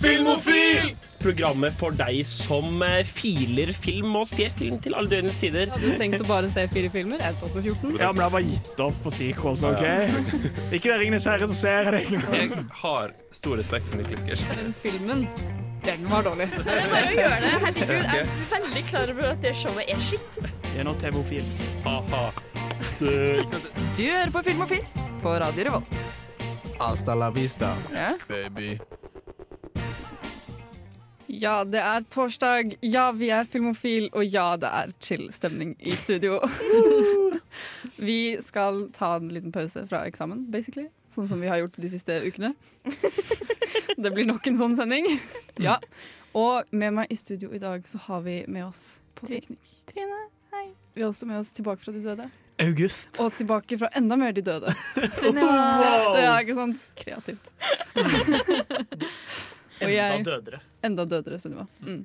Filmofil! Programmet for deg som eh, filer film og ser film til alle døgnets tider. Hadde du tenkt å bare se fire filmer? Jeg på 14. Ja, men jeg har bare gitt opp på sequels, OK? Ikke det Ringenes herre, så ser det. Jeg har stor respekt for Niklas Gersh. Den filmen, den var dårlig. Det er bare å gjøre det. Herregud, jeg er veldig klar over at det showet er skitt. Det er nå TV-ofil. Ha-ha. Du hører på Filmofil på Radio Revolt. Hasta la vista, Ja. baby. Ja, det er torsdag. Ja, vi er Filmofil, og ja, det er chill stemning i studio. vi skal ta en liten pause fra eksamen, basically. Sånn som vi har gjort de siste ukene. det blir nok en sånn sending. Ja. Og med meg i studio i dag så har vi med oss på teknikk. Trine, hei. Vi har også med oss tilbake fra de døde. August. Og tilbake fra enda mer de døde. Sunniva. Det er ikke sant? Kreativt. Og jeg- Enda dødere. Enda dødere, Sunniva. Mm.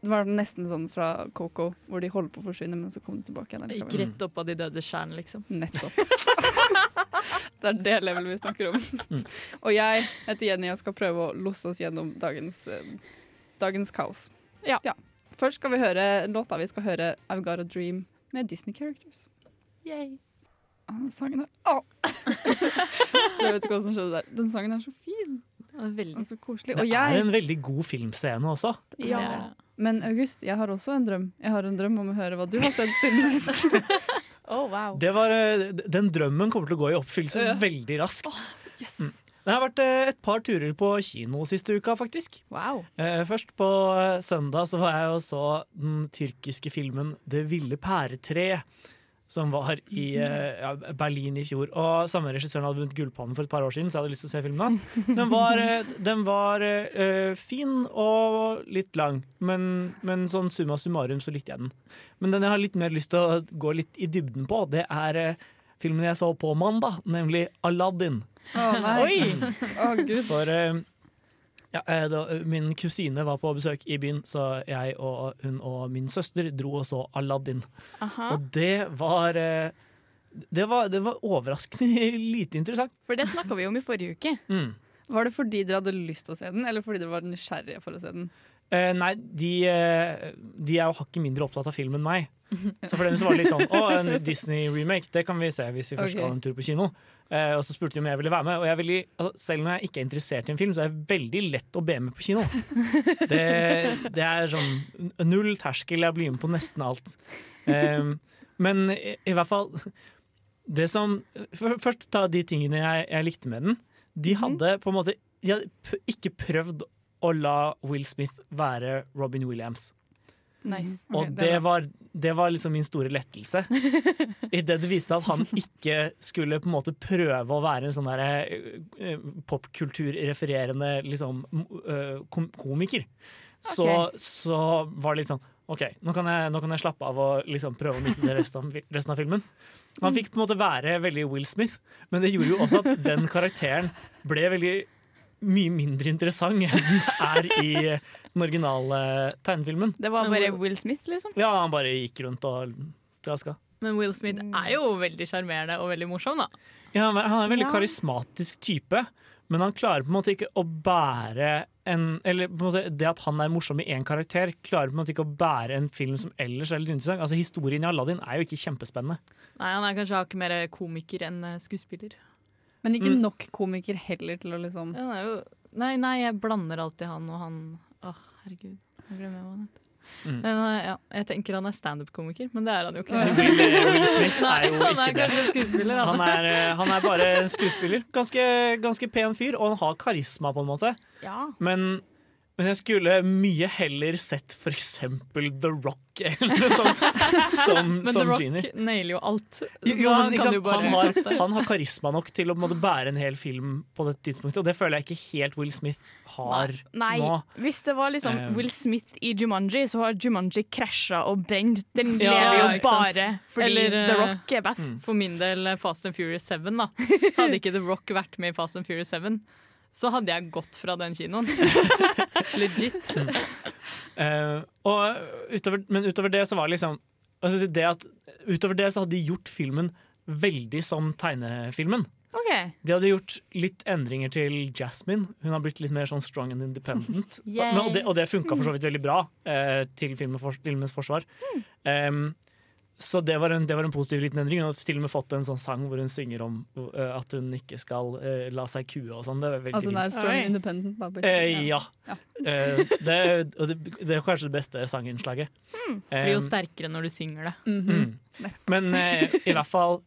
Det var nesten sånn fra Coco, hvor de holder på å forsvinne, men så kom de tilbake igjen. Gikk rett opp av de døde stjernene, liksom. Nettopp. det er det levelet vi snakker om. Og jeg heter Jenny og skal prøve å losse oss gjennom dagens, eh, dagens kaos. Ja. Først skal vi høre låta. Vi skal høre I've Got a Dream med Disney Characters. Ah, den sangen er oh. Jeg vet ikke hva som skjedde der. Den sangen er så fin Veldig. og så koselig. Det Og er en veldig god filmscene også. Ja. Men August, jeg har også en drøm. Jeg har en drøm om å høre hva du har sett siden sist. Oh, wow. Det var, eh, den drømmen kommer til å gå i oppfyllelse Ja. veldig raskt. Yes. Det har vært eh, et par turer på kino siste uka, faktisk. Wow. Eh, Først på søndag så var jeg og så den tyrkiske filmen 'Det ville pæretre'. Som var i eh, ja, Berlin i fjor. Og Samme regissøren hadde vunnet Gullpannen for et par år siden, så jeg hadde lyst til å se filmen hans. Den var, eh, den var uh, fin og litt lang, men, men sånn summa summarum så likte jeg den. Men den jeg har litt mer lyst til å gå litt i dybden på, det er uh, filmen jeg så på mandag, nemlig 'Aladdin'. Å nei. Oi! Å gud. For eh, ja, eh, da, min kusine var på besøk i byen, så jeg og hun og min søster dro og så Aladdin. Aha. Og det var eh, det var, det var overraskende lite interessant. For det snakka vi om i forrige uke. Mm. Var det fordi dere hadde lyst til å se den, eller fordi dere var nysgjerrige for å se den? Eh, nei, de, eh, de er jo hakket mindre opptatt av film enn meg. Så for dem så var det litt sånn Å, en Disney-remake, det kan vi se hvis vi først okay. skal en tur på kino. Uh, og så spurte de om jeg ville være med. Og jeg veldig, altså, selv når jeg ikke er interessert i en film, så er det veldig lett å be med på kino. Det, det er sånn null terskel, jeg blir med på nesten alt. Um, men i, i hvert fall det som, for, Først ta de tingene jeg, jeg likte med den. De hadde på en måte De hadde ikke prøvd å la Will Smith være Robin Williams. Nice. Okay, Og det var, det var liksom min store lettelse. Idet det viste seg at han ikke skulle på en måte prøve å være en sånn der eh, popkulturrefererende liksom, eh, kom komiker. Så, så var det litt sånn OK, nå kan jeg, nå kan jeg slappe av og liksom prøve å nyte det resten av, resten av filmen. Han fikk på en måte være veldig Will Smith, men det gjorde jo også at den karakteren ble veldig mye mindre interessant enn den er i den originale tegnefilmen. Det var bare Will Smith, liksom. Ja, han bare gikk rundt og traska. Men Will Smith er jo veldig sjarmerende og veldig morsom, da. Ja, han er han er en veldig Ja. karismatisk type, men han klarer på en måte ikke å bære en Eller på en måte det at han er morsom i én karakter, klarer på en måte ikke å bære en film som ellers er litt interessant. Altså Historien i Aladdin er jo ikke kjempespennende. Nei, Han er kanskje ikke mer komiker enn eh, skuespiller. Men ikke Mm. nok komiker heller til å liksom ja, nei, Nei, nei, jeg blander alltid han og han Å, herregud. Jeg glemmer hva han heter. Mm. Men, eh, ja, jeg tenker han er standup-komiker, men det er han jo ikke. Will, Will Smith er jo han er ikke det. Han Han. er, eh, han er bare en skuespiller. Ganske, ganske pen fyr, og han har karisma, på en måte. Ja. Men, men jeg skulle mye heller sett for eksempel The Rock eller noe sånt som, Men The Rock Genie. nailer jo alt. Jo, Så jo, han men, sant? jo bare Han, har, han har karisma nok til å på en måte, bære en hel film på det tidspunktet, og det føler jeg ikke helt Will Smith har Nei, nå. hvis det var liksom Eh. Will Smith i Jumanji, så har Jumanji krasja og brent. Den Ja, lever jo bare fordi Eller, The eh, Rock er best. Mm. For min del eh, Fast and Furious 7, da. Hadde ikke The Rock vært med i Fast and Furious 7, så hadde jeg gått fra den kinoen. Legit. uh, og utover, men utover det så var det liksom altså det at, Utover det så hadde de gjort filmen veldig som tegnefilmen. Okay. De hadde gjort litt endringer til Jasmine. Hun har blitt litt mer sånn strong and independent. men, og, det, og det funka for så vidt veldig bra uh, til filmens forsvar. Um, så det var, en, det var en positiv liten endring. Hun har til og med fått en sånn sang hvor hun synger om uh, at hun ikke skal uh, la seg kue og sånn. Det var veldig At hun er strong and independent. Da, Eh, ja. Ja. uh, det, og det, det er kanskje det beste sanginnslaget. Blir jo sterkere når du synger det. Mhm. Mm. Men eh, i hvert fall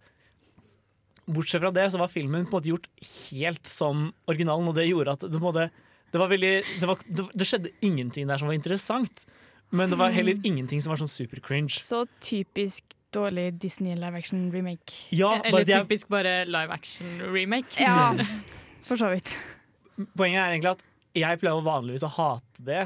Bortsett fra det så var filmen på en måte gjort helt som originalen, og det gjorde at det, måtte, det var veldig det, var, det, det skjedde ingenting der som var interessant. Men det var heller ingenting som var sånn super cringe. Så typisk dårlig Disney live action remake. Ja, Eller det er, typisk bare live action remakes. Ja, for så vidt. poenget er egentlig at jeg pleier vanligvis å hate det,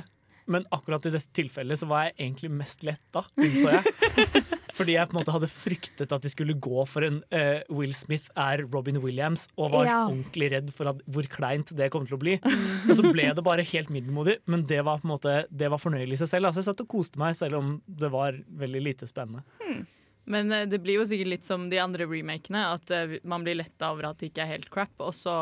men akkurat i dette tilfellet så var jeg egentlig mest letta, innså jeg. Fordi jeg på en måte hadde fryktet at de skulle gå for en uh, Will Smith er Robin Williams, og var Ja. ordentlig redd for at, hvor kleint det kom til å bli. Og så ble det bare helt middelmodig, men det var på en måte Det var fornøyelig i seg selv. Altså, jeg satt og koste meg, selv om det var veldig lite spennende. Men eh, det blir jo sikkert litt som de andre remakene, at eh, man blir letta over at det ikke er helt crap, og så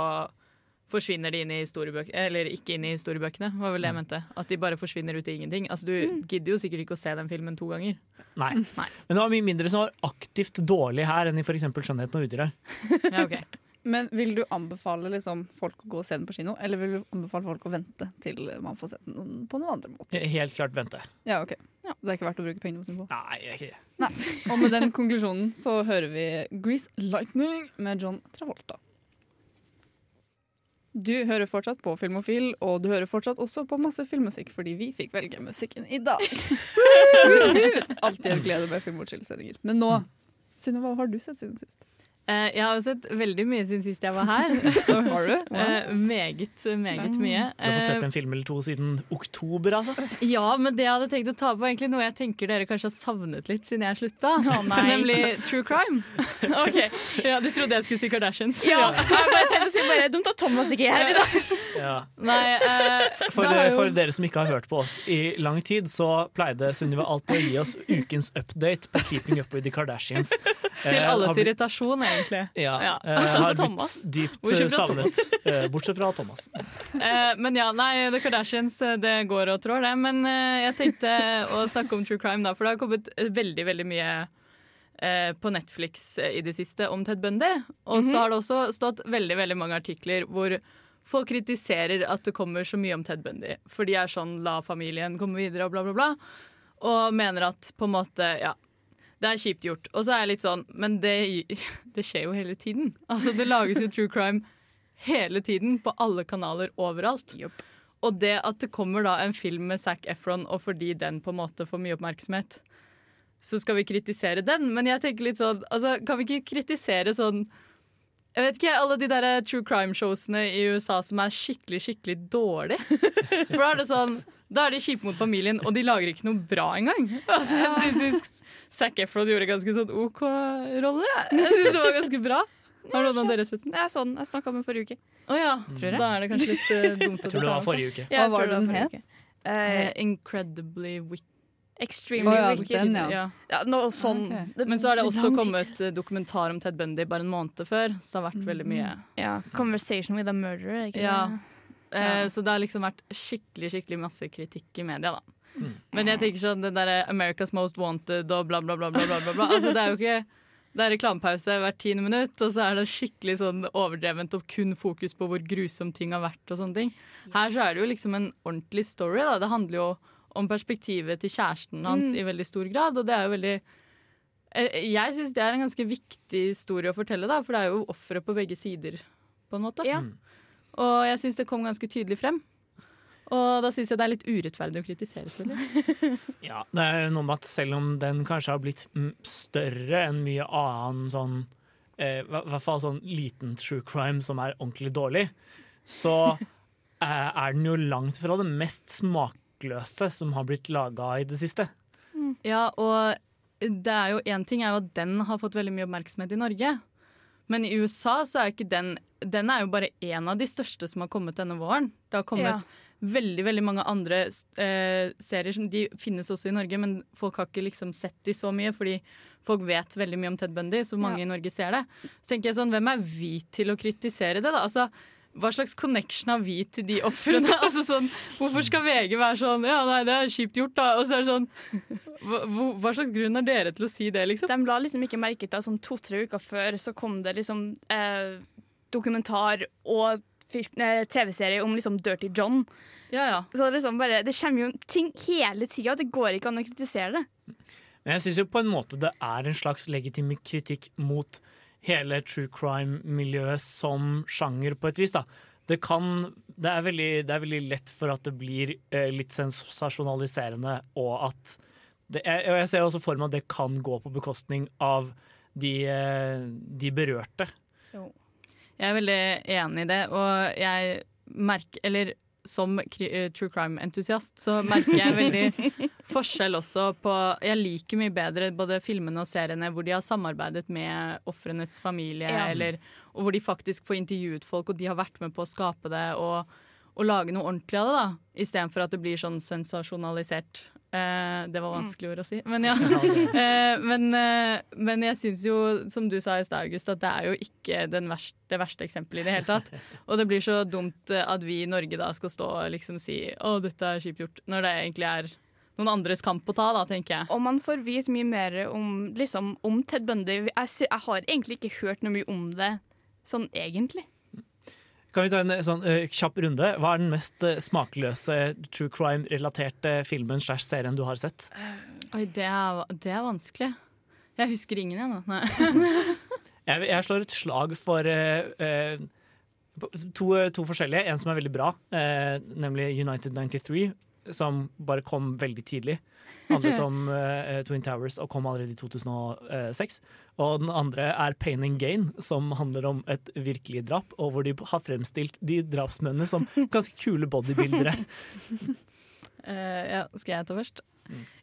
forsvinner de inn i historiebøkene Eller ikke inn i historiebøkene, var vel det jeg mente. At de bare forsvinner ut i ingenting. Altså, du gidder jo sikkert ikke å se den filmen to ganger. Nei. Nei. Men det var mye mindre som var aktivt dårlig her enn i f.eks. 'Skjønnheten og udyret'. Ja, ok. Men vil du anbefale liksom, folk å gå og se den på kino, eller vil du anbefale folk å vente til man får sett den på noen andre måter? Helt klart vente. Ja, ok. Det er ikke verdt å bruke pengene sine på. Nei, det er ikke det. Nei. Og med den konklusjonen så hører vi Grease Lightning med John Travolta. Du hører fortsatt på Filmofil, og du hører fortsatt også på masse filmmusikk, fordi vi fikk velge musikken i dag. Alltid en glede med Filmorchill-sendinger. Men nå, Sunniva, hva har du sett siden sist? Eh, jeg har jo sett veldig mye siden sist jeg var her. Har du? Eh, meget, meget mye. Du har fått Eh, sett en film eller to siden oktober, altså? Ja, men det jeg hadde tenkt å ta på, egentlig noe jeg tenker dere kanskje har savnet litt siden jeg slutta. Oh, Nemlig true crime. Ok. Ja, Du trodde jeg skulle si Kardashians? Ja, jeg tenkte å si bare dumt at Thomas ikke er her i dag. Ja. Nei, eh, For, jo- for dere som ikke har hørt på oss i lang tid, så pleide Sunniva alltid å gi oss ukens update på Keeping Up With The Kardashians. Til Eh, alles irritasjon, egentlig. Ja, Ja. Jeg har blitt dypt eh, savnet. eh, Bortsett fra Thomas. Eh, men ja, nei, The Kardashians, eh, det går og trår, det. Men eh, jeg tenkte å snakke om true crime, da, for det har kommet eh, veldig, veldig mye eh, på Netflix eh, i det siste om Ted Bundy. Og så har det også stått veldig, veldig mange artikler hvor folk kritiserer at det kommer så mye om Ted Bundy. For de er sånn 'la familien komme videre' og bla, bla, bla. Og mener at på en måte, ja det er kjipt gjort. Og så er jeg litt sånn, men det, det skjer jo hele tiden. Altså, det lages jo true crime hele tiden på alle kanaler overalt. Og det at det kommer da en film med Zac Efron, og fordi den på en måte får mye oppmerksomhet, så skal vi kritisere den. Men jeg tenker litt sånn, altså, kan vi ikke kritisere sånn jeg vet ikke, Alle de der true crime-showsene i USA som er skikkelig skikkelig dårlige. For da er det sånn, da er de kjipe mot familien, og de lager ikke noe bra engang. Altså, jeg syns Zac Efron gjorde ganske sånn OK rolle. Jeg syns det var ganske bra. Har noen av dere sett den? Jeg så den, jeg snakka den forrige uke. Å ja. Tror jeg. Da er det kanskje litt eh, dumt å Jeg tror det var forrige uke. Hva var det den het? Eh, Eh, incredibly wicked. Extremely oh, ja, wicked. den, ja. Ja. Ja, noe sånn. okay. Men så har det også kommet eh, dokumentar om Ted Bundy bare en måned før, så det har vært veldig mye. Ja, 'Conversation with a Murderer'. er Ikke Ja. det? Eh, Så det har liksom vært skikkelig skikkelig masse kritikk i media, da. Mm. Men jeg tenker sånn det derre 'America's Most Wanted' og bla, bla, bla. bla, bla, bla, bla. Altså, det er jo ikke det er reklamepause hvert tiende minutt, og så er det skikkelig sånn overdrevent og kun fokus på hvor grusom ting har vært. og sånne ting. Her så er det jo liksom en ordentlig story. da. Det handler jo om perspektivet til kjæresten hans Mm. i veldig stor grad, og det er jo veldig Eh, Jeg syns det er en ganske viktig historie å fortelle, da, for det er jo ofre på begge sider. på en måte. Ja. Mm. Og jeg syns det kom ganske tydelig frem. Og da syns jeg det er litt urettferdig å kritisere. selvfølgelig. Ja, det er noe med at selv om den kanskje har blitt større enn mye annen sånn eh, hvert fall sånn liten true crime som er ordentlig dårlig, så eh, er den jo langt fra det mest smakløse som har blitt laga i det siste. Ja, og det er jo én ting er jo at den har fått veldig mye oppmerksomhet i Norge. Men i USA så er ikke den Den er jo bare én av de største som har kommet denne våren. Det har kommet Ja. veldig veldig mange andre eh, serier. som De finnes også i Norge, men folk har ikke liksom sett de så mye. Fordi folk vet veldig mye om Ted Bundy, så mange Ja. i Norge ser det. Så tenker jeg sånn, Hvem er vi til å kritisere det? da? Altså, hva slags connection har vi til de ofrene? altså sånn, hvorfor skal VG være sånn Ja, nei, det er kjipt gjort, da. Og så er det sånn Hva, hva slags grunn har dere til å si det, liksom? De la liksom ikke merke til at sånn to-tre uker før så kom det liksom eh, dokumentar og TV-serie om liksom Dirty John. Ja, ja. Så det, liksom bare, det kommer jo ting hele tida. Det går ikke an å kritisere det. Men jeg syns jo på en måte det er en slags legitim kritikk mot hele true crime-miljøet som sjanger, på et vis. da. Det, kan, det, er veldig, det er veldig lett for at det blir eh, litt sensasjonaliserende, og at det, jeg, jeg ser også for meg at det kan gå på bekostning av de, eh, de berørte. Jeg er veldig enig i det, og jeg merker Eller som eh, true crime-entusiast så merker jeg veldig forskjell også på Jeg liker mye bedre både filmene og seriene hvor de har samarbeidet med ofrenes familie, Ja. eller, og hvor de faktisk får intervjuet folk, og de har vært med på å skape det og, og lage noe ordentlig av det, da. Istedenfor at det blir sånn sensasjonalisert. Eh, det var vanskelig ord å si, men ja. Eh, men, eh, men jeg syns jo, som du sa i stad, August, at det er jo ikke den verste, det verste eksempelet i det hele tatt. Og det blir så dumt at vi i Norge da skal stå og liksom si 'å, dette er kjipt gjort', når det egentlig er noen andres kamp å ta, da, tenker jeg. Og man får vite mye mer om, liksom, om Ted Bundy. Jeg, jeg har egentlig ikke hørt noe mye om det sånn egentlig. Kan vi ta en eh, sånn uh, kjapp runde? Hva er den mest uh, smakløse true crime-relaterte filmen slash serien du har sett? Oi, det er, det er vanskelig. Jeg husker ingen, jeg nå. Jeg, jeg slår et slag for uh, to, to forskjellige. En som er veldig bra, nemlig United 93, som bare kom veldig tidlig. Handlet om uh, Twin Towers og kom allerede i 2006. Og den andre er Pain and Gain, som handler om et virkelig drap, og hvor de har fremstilt de drapsmennene som ganske kule bodybuildere. Uh, ja, skal jeg ta først?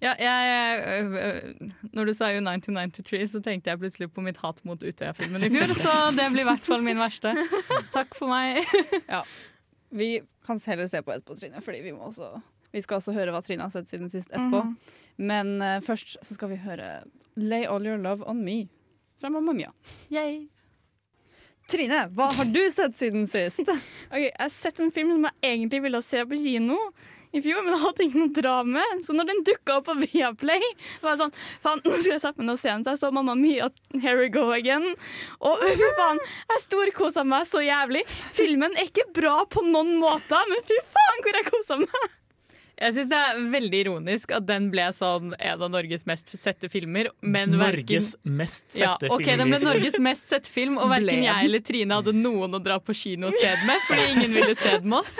Ja, jeg, øh, når du sa jo 1993, så tenkte jeg plutselig på mitt hat mot Utøya-filmen i fjor. Så det blir i hvert fall min verste. Takk for meg. Vi kan heller se på etterpå, Trine, fordi vi, må også, vi skal også høre hva Trine har sett siden sist etterpå. Men uh, først så skal vi høre Lay All Your Love On Me fra Mamma Mia. Trine, hva har du sett siden sist? okay, jeg har sett en film som jeg egentlig ville se på kino i fjor, men jeg hadde ikke noe dra med. Så når den dukka opp på Viaplay, var jeg sånn Faen, nå skal jeg sette meg ned og se den. Så jeg så Mamma Mia, Here We Go Again. Og fy faen, jeg storkosa meg så jævlig. Filmen er ikke bra på noen måter, men fy faen hvor jeg kosa meg. Jeg syns det er veldig ironisk at den ble sånn en av Norges mest sette filmer. Men Norges verken, mest ja, sette ok, den ble. Norges mest sette film, og verken jeg eller Trine hadde noen å dra på kino og se den med, fordi ingen ville se den med oss.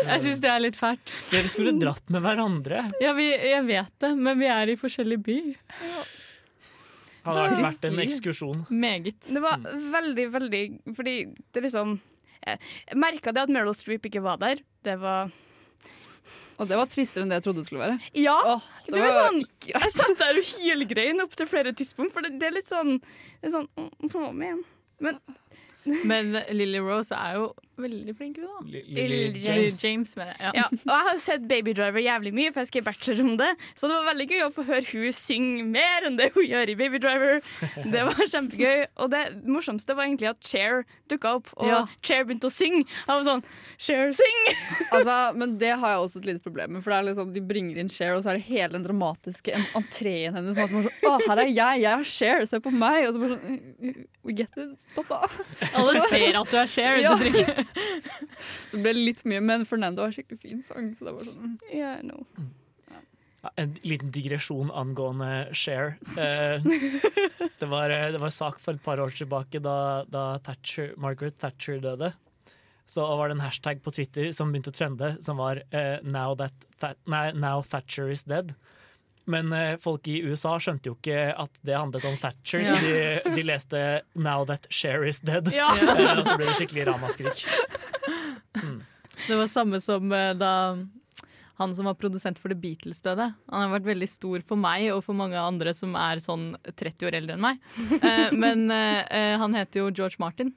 Jeg syns det er litt fælt. Dere skulle dratt med hverandre. Ja, vi, jeg vet det, men vi er i forskjellig by. Hadde det vært en ekskursjon. Meget. Det var veldig, veldig Fordi det liksom Jeg merka det at Meryl Streep ikke var der. Det var Og det var tristere enn det jeg trodde det skulle være. Ja! Åh, det var sånn, jeg satt der og hylgrein opp til flere tidspunkt, for det, det er litt sånn, det er sånn oh, man. Men Men Lily Rose er jo veldig flink, hun da. Lily Lily James. James, med det, Ja, og jeg har sett Baby Driver jævlig mye, for jeg skrev bachelor om det. Så det var veldig gøy å få høre hun synge mer enn det hun gjør i Baby Driver. Det var kjempegøy. Og det morsomste var egentlig at Cher dukka opp, og Ja. Cher begynte å synge. Jeg var sånn Cher, syng! Altså, men det har jeg også et lite problem med. For det er liksom, De bringer inn Cher, og så er det hele den dramatiske en- entreen hennes. Som at man sånn, Å, her er jeg, jeg er Cher, se på meg! Og så bare sånn We get it, stopp da. Alle ser at du er Cher. Ja. Det ble litt mye, men Fernando har skikkelig fin sang. Så det var sånn yeah, no. Ja, En liten digresjon angående Cher. Eh, det, var, eh, det var sak for et par år tilbake da, da Thatcher, Margaret Thatcher døde. Så var det en hashtag på Twitter som begynte å trende, som var eh, now, that, Tha- nei, 'Now Thatcher is dead'. Men eh, folk i USA skjønte jo ikke at det handlet om Thatcher, så de, de leste 'Now that Cher is dead'. Ja. Eh, og så ble det skikkelig ramaskrik. Det var samme som eh, da han som var produsent for The Beatles døde. Han har vært veldig stor for meg og for mange andre som er sånn 30 år eldre enn meg. Eh, men eh, han heter jo George Martin.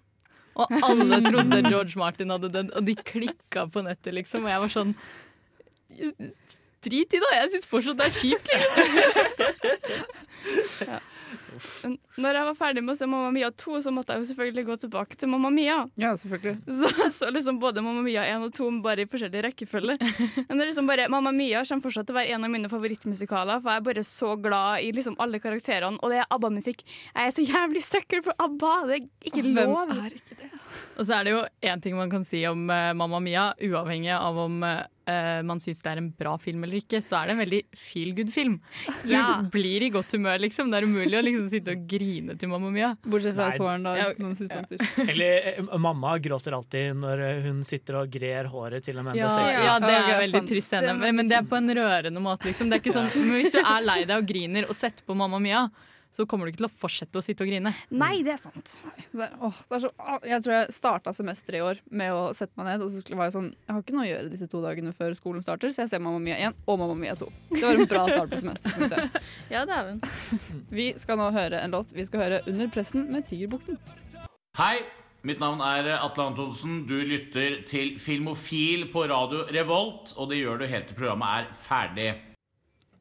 Og alle trodde George Martin hadde dødd, og de klikka på nettet, liksom. Og jeg var sånn Drit i det, jeg syns fortsatt det er kjipt, liksom. ja. Når jeg var ferdig med å se Mamma Mia 2, så måtte jeg jo selvfølgelig gå tilbake til Mamma Mia. Ja, selvfølgelig. Så jeg så liksom både Mamma Mia 1 og 2 bare i forskjellig rekkefølge. Men det er liksom bare, Mamma Mia kommer fortsatt til å være en av mine favorittmusikaler, for jeg er bare så glad i liksom alle karakterene, og det er ABBA-musikk. Jeg er så jævlig søkkel for ABBA! Det er ikke Hvem lov. er ikke det? Og så er det jo én ting man kan si om uh, Mamma Mia, uavhengig av om eh, man syns det er en bra film eller ikke, så er det en veldig feel good-film. Du Ja. blir i godt humør, liksom. Det er umulig å liksom sitte og grine til Mamma Mia. Bortsett fra tåren, da. Ja. Noen synspunkter. Eller eh, mamma gråter alltid når eh, hun sitter og grer håret til Amanda Ja, Seyfried. ja, det er veldig sant. trist scene. Men, men det er på en rørende måte, liksom. Det er ikke sånn, men hvis du er lei deg og griner og setter på Mamma Mia, så kommer du ikke til å fortsette å sitte og grine. Nei, det er sant. Det er, åh, det er så, åh, jeg tror jeg starta semesteret i år med å sette meg ned. Og så var jeg sånn Jeg har ikke noe å gjøre disse to dagene før skolen starter, så jeg ser Mamma Mia 1 og Mamma Mia 2. Det var en bra start på semesteret, syns jeg. Ja, det er hun. Vi skal nå høre en låt. Vi skal høre 'Under pressen' med Tigerbukten. Hei, mitt navn er Atle Antonsen. Du lytter til Filmofil på radio Revolt, og det gjør du helt til programmet er ferdig.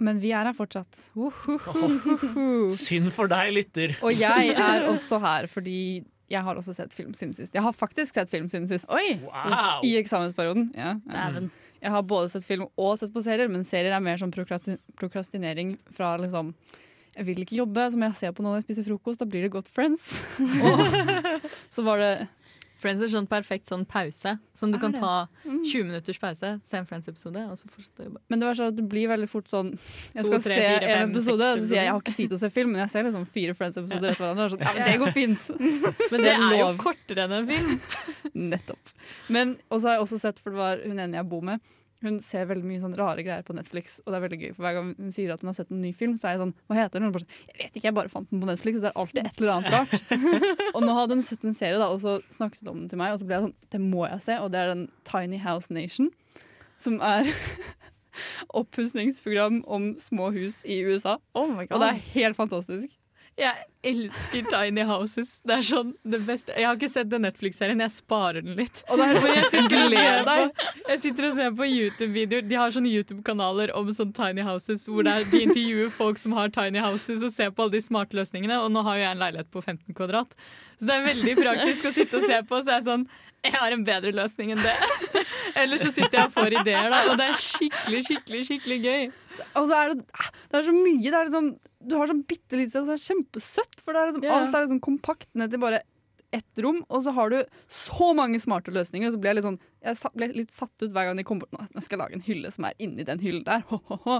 Men vi er her fortsatt. Wohohoho. Synd for deg, lytter. Og jeg er også her fordi jeg har også sett film siden sist. Jeg har faktisk sett film siden sist. Oi! Wow. I eksamensperioden. Ja. ja. Jeg har både sett film og sett på serier, men serier er mer sånn prokrastinering fra liksom Jeg vil ikke jobbe, så må jeg se på noen når jeg spiser frokost. Da blir det godt Friends. Så var det Friends er sånn perfekt sånn pause. Sånn du Er kan det? ta 20 minutters pause, se en Friends-episode, og så fortsette å jobbe. Men det var sånn det blir veldig fort sånn Jeg skal tre, se fire, en episode, og så sier jeg jeg har ikke tid til å se film, men jeg ser liksom fire Friends-episoder etter hverandre. Sånn, ja, men det går fint. Men det er jo kortere enn en film. Nettopp. Men og så har jeg også sett, for det var hun ene jeg bor med, hun ser veldig mye sånn rare greier på Netflix. Og det er veldig gøy, for hver gang hun sier at hun har sett en ny film, så er jeg sånn Hva heter den? Og hun bare sånn, Jeg vet ikke, jeg bare fant den på Netflix. Og så er det alltid et eller annet rart. og nå hadde hun sett en serie, da, og så snakket hun om den til meg, og så ble jeg sånn Det må jeg se. Og det er den Tiny House Nation, som er oppussingsprogram om små hus i USA. Oh my Og det er helt fantastisk. Jeg elsker Tiny Houses. Det er sånn det beste. Jeg har ikke sett den Netflix-serien, jeg sparer den litt. Og det er sånn, jeg sitter på, jeg sitter og ser på YouTube-videoer. De har sånne YouTube-kanaler om sånn tiny houses hvor er, de intervjuer folk som har tiny houses og ser på alle de smarte løsningene. Og nå har jo jeg en leilighet på 15 kvadrat, så det er veldig praktisk å sitte og se på. Så er sånn Jeg har en bedre løsning enn det. Eller så sitter jeg og får ideer, da. Og det er skikkelig, skikkelig, skikkelig gøy. Og så er det, det er så mye. Er liksom, du har sånn bitte lite sted, og så er det kjempesøtt. For det er liksom, yeah. alt er liksom kompakt ned til bare ett rom, og så har du så mange smarte løsninger. Og så blir jeg litt sånn Jeg ble litt satt ut hver gang de kom bort. Nå nå skal jeg lage en hylle som er inni den hyllen der. Ho, ho, ho.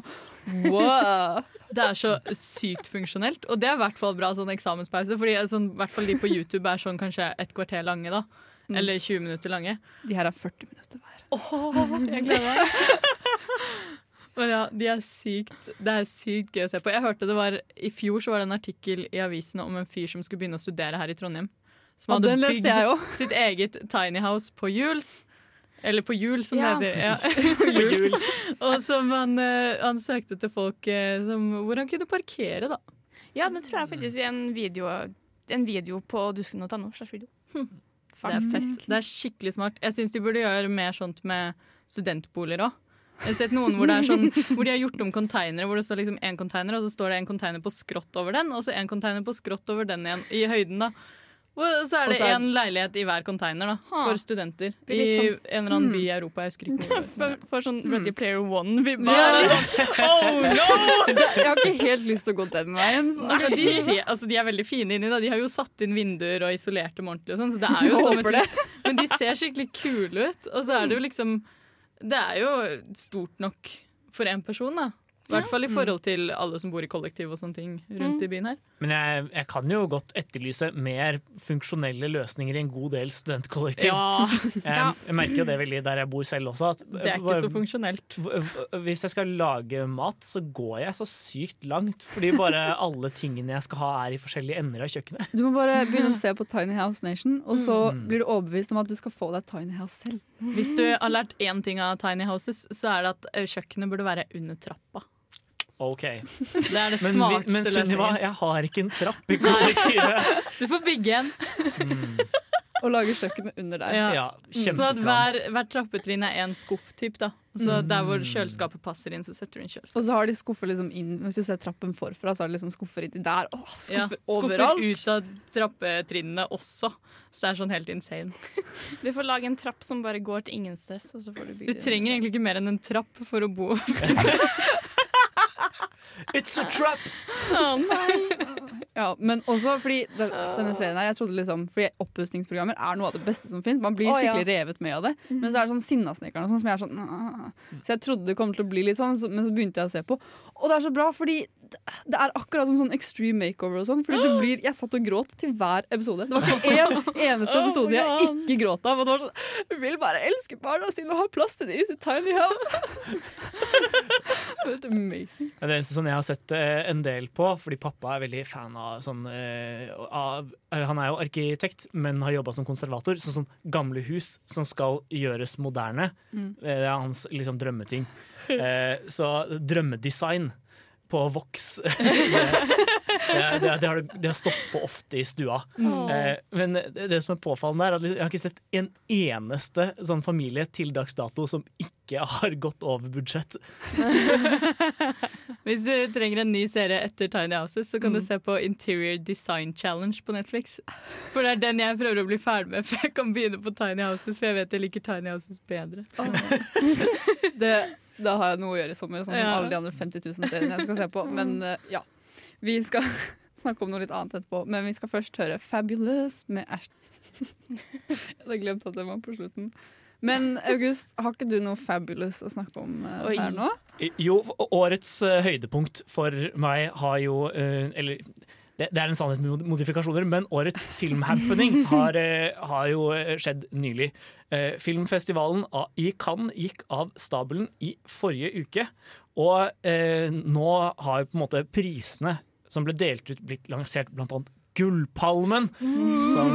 Wow. Det er så sykt funksjonelt. Og det er i hvert fall bra sånn eksamenspause. Fordi sånn, hvert fall de på YouTube er sånn kanskje et kvarter lange, da. Mm. Eller 20 minutter lange. De her er 40 minutter hver. Åh, jeg gleder meg. Men ja, de er sykt, det er sykt gøy å se på. Jeg hørte det var, I fjor så var det en artikkel i avisen om en fyr som skulle begynne å studere her i Trondheim. Som hadde den leste bygd jeg òg. sitt eget tiny house på Jules. Eller på hjul, som Ja. det heter. Ja. Og som han, eh, han søkte til folk eh, som, hvor han kunne parkere, da. Ja, det tror jeg faktisk i en video, en video på dusken.no. video. Det er fest. Det er skikkelig smart. Jeg syns de burde gjøre mer sånt med studentboliger òg. Jeg har sett noen hvor, det er sånn, hvor de har gjort om konteinere, hvor det står liksom én konteiner, og så står det en konteiner på skrått over den, og så en konteiner på skrått over den igjen, i høyden, da. Og så er det én en leilighet i hver container, da, for studenter. I sånn- en eller annen by i Europa, jeg husker ikke For, for sånn Ready Player One-vibba. Ja. oh no! Jeg har ikke helt lyst til å gå den veien. Altså, de, ser, altså, de er veldig fine inni. Da. De har jo satt inn vinduer og isolert dem ordentlig. Og sånn, så det er jo sånn et. Men de ser skikkelig kule ut. Og så er det jo liksom Det er jo stort nok for én person, da. I hvert fall i forhold til alle som bor i kollektiv og sånne ting rundt i byen her. Men jeg, jeg kan jo godt etterlyse mer funksjonelle løsninger i en god del studentkollektiv. Ja, Jeg, jeg merker jo det veldig der jeg bor selv også. At det er ikke så funksjonelt. Hvis jeg skal lage mat, så går jeg så sykt langt. Fordi bare alle tingene jeg skal ha, er i forskjellige ender av kjøkkenet. Du må bare begynne å se på Tiny House Nation, og så Mm. blir du overbevist om at du skal få deg Tiny House selv. Hvis du har lært én ting av Tiny Houses, så er det at eh, kjøkkenet burde være under trappa. Ok Det er det Men, smarteste men Sunniva, jeg har ikke en trapp i kollektivet. Du får bygge en. Og lage kjøkkenet under der. Ja. Ja, så at hver, hver, trappetrinn er en skuff-typ. da Så Der hvor kjøleskapet passer inn, så setter du inn kjøleskap. Og så har de skuffer liksom inn Hvis du ser trappen forfra, så har de liksom skuffer inni der. Åh, Ja, skuffer skuffer ut av trappetrinnene også. Så det er sånn helt insane. Du får lage en trapp som bare går til ingensteds. Og så får du Du trenger egentlig ikke mer enn en trapp for å bo. It's a trap! Ja, men også fordi den, denne serien her Jeg trodde liksom Fordi oppussingsprogrammer er noe av det beste som finnes. Man blir ja. skikkelig revet med av det. Men så er det sånn Sinnasnekkeren og sånn som jeg er sånn Så jeg trodde det kom til å bli litt sånn, men så begynte jeg å se på. Og det er så bra, fordi det- det er akkurat som sånn extreme makeover og sånn. Fordi du blir Jeg satt og gråt til hver episode. Det var ikke én eneste episode jeg ikke gråt av. Og det var sånn Jeg vil bare elske barna sine og ha plass til dem i sitt tiny house. det er amazing. Det er eneste sånn jeg har sett eh, en del på, fordi pappa er veldig fan av sånn eh, av, eh, Han er jo arkitekt, men har jobba som konservator. Så sånn gamle hus som skal gjøres moderne. Mm. Det er hans liksom drømmeting. Eh, så drømmedesign på Vox det, det, det, det, har, det har stått på ofte i stua. Eh, men det, som er påfallende, er at jeg har ikke sett en eneste sånn familie til dags dato som ikke har gått over budsjett. Hvis du trenger en ny serie etter Tiny Houses, så kan du se på Interior Design Challenge på Netflix. For det er den jeg prøver å bli ferdig med før jeg kan begynne på Tiny Houses, for jeg vet jeg liker Tiny Houses bedre. det, da har jeg noe å gjøre i sommer, sånn som Ja. alle de andre 50 000 seriene jeg skal se på. Men eh, ja, vi skal snakke om noe litt annet etterpå. Men vi skal først høre 'Fabulous' med Ash. jeg hadde glemt at det var på slutten. Men August, har ikke du noe fabulous å snakke om Oi. her nå? Jo, årets uh, høydepunkt for meg har jo uh, Eller det, det er en sannhet med modifikasjoner, men årets filmhappening har, eh, har jo eh, skjedd nylig. Eh, filmfestivalen i Cannes gikk av stabelen i forrige uke. Og eh, nå har jo på en måte prisene som ble delt ut, blitt lansert, blant annet Gullpalmen, som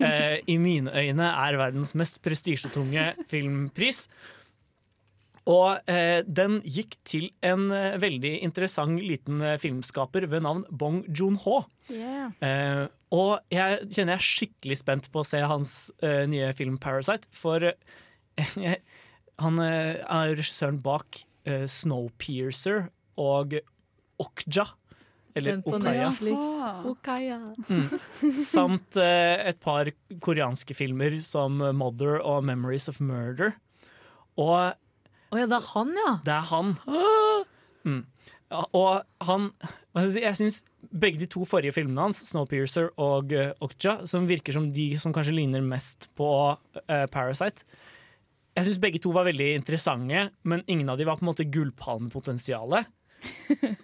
eh, i mine øyne er verdens mest prestisjetunge filmpris. Og eh, den gikk til en eh, veldig interessant liten eh, filmskaper ved navn Bong Joon-ho. Yeah. Eh, og jeg kjenner jeg er skikkelig spent på å se hans eh, nye film 'Parasite'. For eh, han eh, er regissøren bak eh, 'Snowpiercer' og 'Okja'. Eller Okaya. 'Okaya'. Ah. Samt eh, et par koreanske filmer som 'Mother' og 'Memories of Murder'. Og Å ja, det er han, ja. det er han. Mm. Ja, og han Jeg syns begge de to forrige filmene hans, 'Snowpiercer' og uh, 'Okja', som virker som de som kanskje ligner mest på uh, 'Parasite' Jeg syns begge to var veldig interessante, men ingen av de var på en måte gullpalmepotensialet.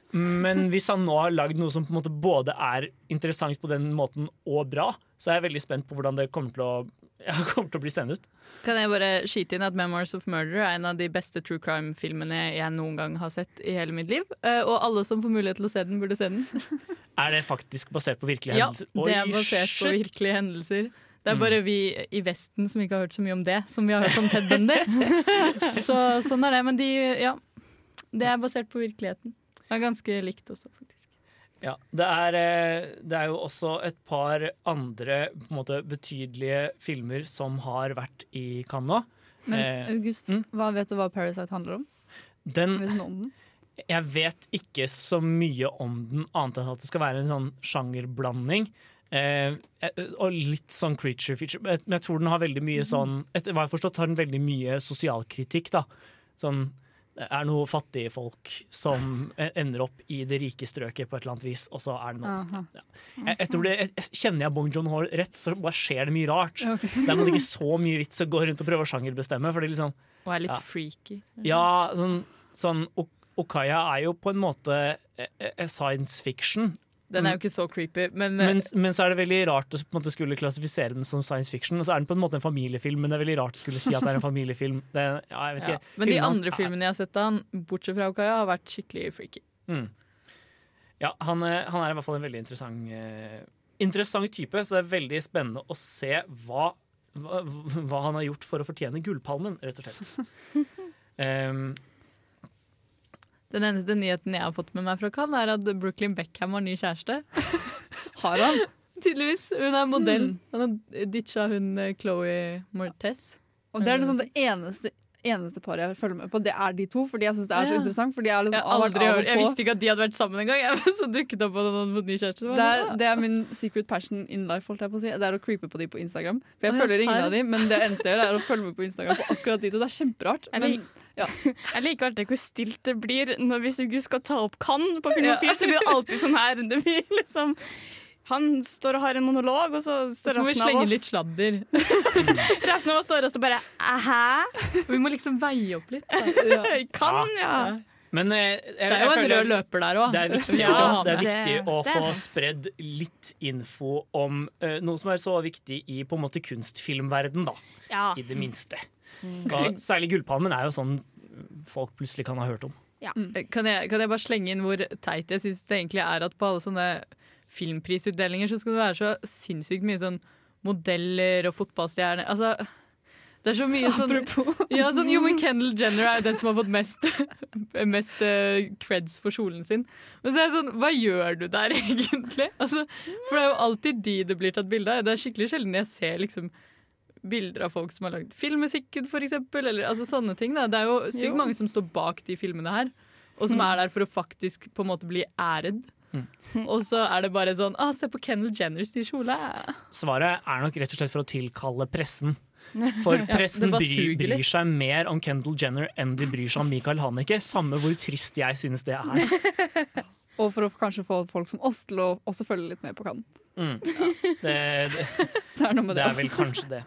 Men hvis han nå har lagd noe som på en måte både er interessant på den måten og bra, så er jeg veldig spent på hvordan det kommer til å, ja, kommer til å bli sendt ut. Kan jeg bare skyte inn at 'Memoirs of Murder' er en av de beste true crime-filmene jeg noen gang har sett i hele mitt liv. Eh, Og alle som får mulighet til å se den, burde se den. Er det faktisk basert på virkelige hendelser? Ja, det er Oi, basert på virkelige hendelser. Det er Mm. bare vi i Vesten som ikke har hørt så mye om det, som vi har hørt om Ted Bundy. Så sånn er det. Men de, ja, det er basert på virkeligheten. Det er ganske likt også, faktisk. Ja, det er, eh, det er jo også et par andre måte, betydelige filmer som har vært i Cannes nå. Men Eh, August, mm. hva vet du hva 'Parasite' handler om? Den, Vet om den? jeg vet ikke så mye om den, annet enn at det skal være en sånn sjangerblanding. Eh, eh, og litt sånn creature feature. Men jeg- tror den har veldig mye sånn Etter hva jeg har forstått, har den veldig mye sosialkritikk. da. Sånn er noe fattige folk som eh, ender opp i det rike strøket på et eller annet vis, og så er det noe ja. Jeg, jeg tror det, jeg, Kjenner jeg Bong Joon-ho rett, så bare skjer det mye rart. Okay. Det er ikke så mye vits å gå rundt og prøve å sjangerbestemme. Fordi er liksom, Og er litt Ja. freaky. ja, sånn, sånn Okaya er jo på en måte eh, eh, science fiction. Den er jo ikke så creepy, men, eh, Men, men så er det veldig rart å på en måte skulle klassifisere den som science fiction. Og så er den på en måte en familiefilm, men det er veldig rart å skulle si at det er en familiefilm. Det, ja, ja. Men de andre filmene jeg har sett av han, bortsett fra Okaya, har vært skikkelig freaky. Mm. Ja, han, er- han er i hvert fall en veldig interessant, uh, interessant type, så det er veldig spennende å se hva, hva, hva han har gjort for å fortjene Gullpalmen, rett og slett. Um, Den eneste nyheten jeg har fått med meg fra Cannes, er at Brooklyn Beckham har ny kjæreste. Har han? Tydeligvis. Hun er modell. Han har ditcha hun eh, Chloé Mortez. Og det er liksom det eneste, eneste paret jeg følger med på. Det er de to, fordi jeg syns det er så Ja. interessant. Fordi jeg, liksom, Jeg, aldri av jeg visste ikke at de hadde vært sammen engang. Så dukket opp hadde fått ny kjæreste. Det er, det er min secret passion in life. Holdt jeg på å si Det er å creepe på de på Instagram. For jeg jeg følger ingen av de Men det eneste jeg gjør, er å følge med på Instagram på akkurat de to. Det er kjemperart. Men Jeg liker alltid hvor stilt det blir når hvis du skal ta opp kan på Filmofil, så blir det alltid sånn her. Det blir liksom han står og har en monolog, og så Så må vi slenge litt sladder. Resten av oss står og bare Hæ? Vi må liksom veie opp litt. Kan, ja. men jeg, jeg, Det er jo en rød løper der òg. Det er viktig, Ja, det er det- å det er få spredd litt info om uh, noe som er så viktig i på en måte kunstfilmverden, da. ja. I det minste. Og særlig Gullpalmen er jo sånn folk plutselig kan ha hørt om. Kan jeg, kan jeg bare slenge inn hvor teit jeg syns det egentlig er at på alle sånne filmprisutdelinger så skal det være så sinnssykt mye sånn modeller og fotballstjerner. Altså det er så mye sånn, ja, sånn Jo, men Kendall Jenner er den som har fått mest, mest eh, creds for kjolen sin. Men så er jeg sånn, hva gjør du der egentlig? Altså, for det er jo alltid de det blir tatt bilde av. Det er skikkelig sjelden jeg ser liksom bilder av folk som har lagd filmmusikken, for eksempel. Eller altså, sånne ting. Da. Det er jo sykt mange som står bak de filmene her. Og som er der for å faktisk på en måte bli æred. Og så er det bare sånn ah, Se på Kendall Jenners nye kjole. Svaret er nok rett og slett for å tilkalle pressen. For pressen ja, bryr, bryr seg mer om Kendall Jenner enn de bryr seg om Michael Haneke. Samme hvor trist jeg synes det er. Og for å kanskje få folk som oss til å også følge litt med på Cannes. Mm. Det, det, Det er noe med det det. er vel kanskje det.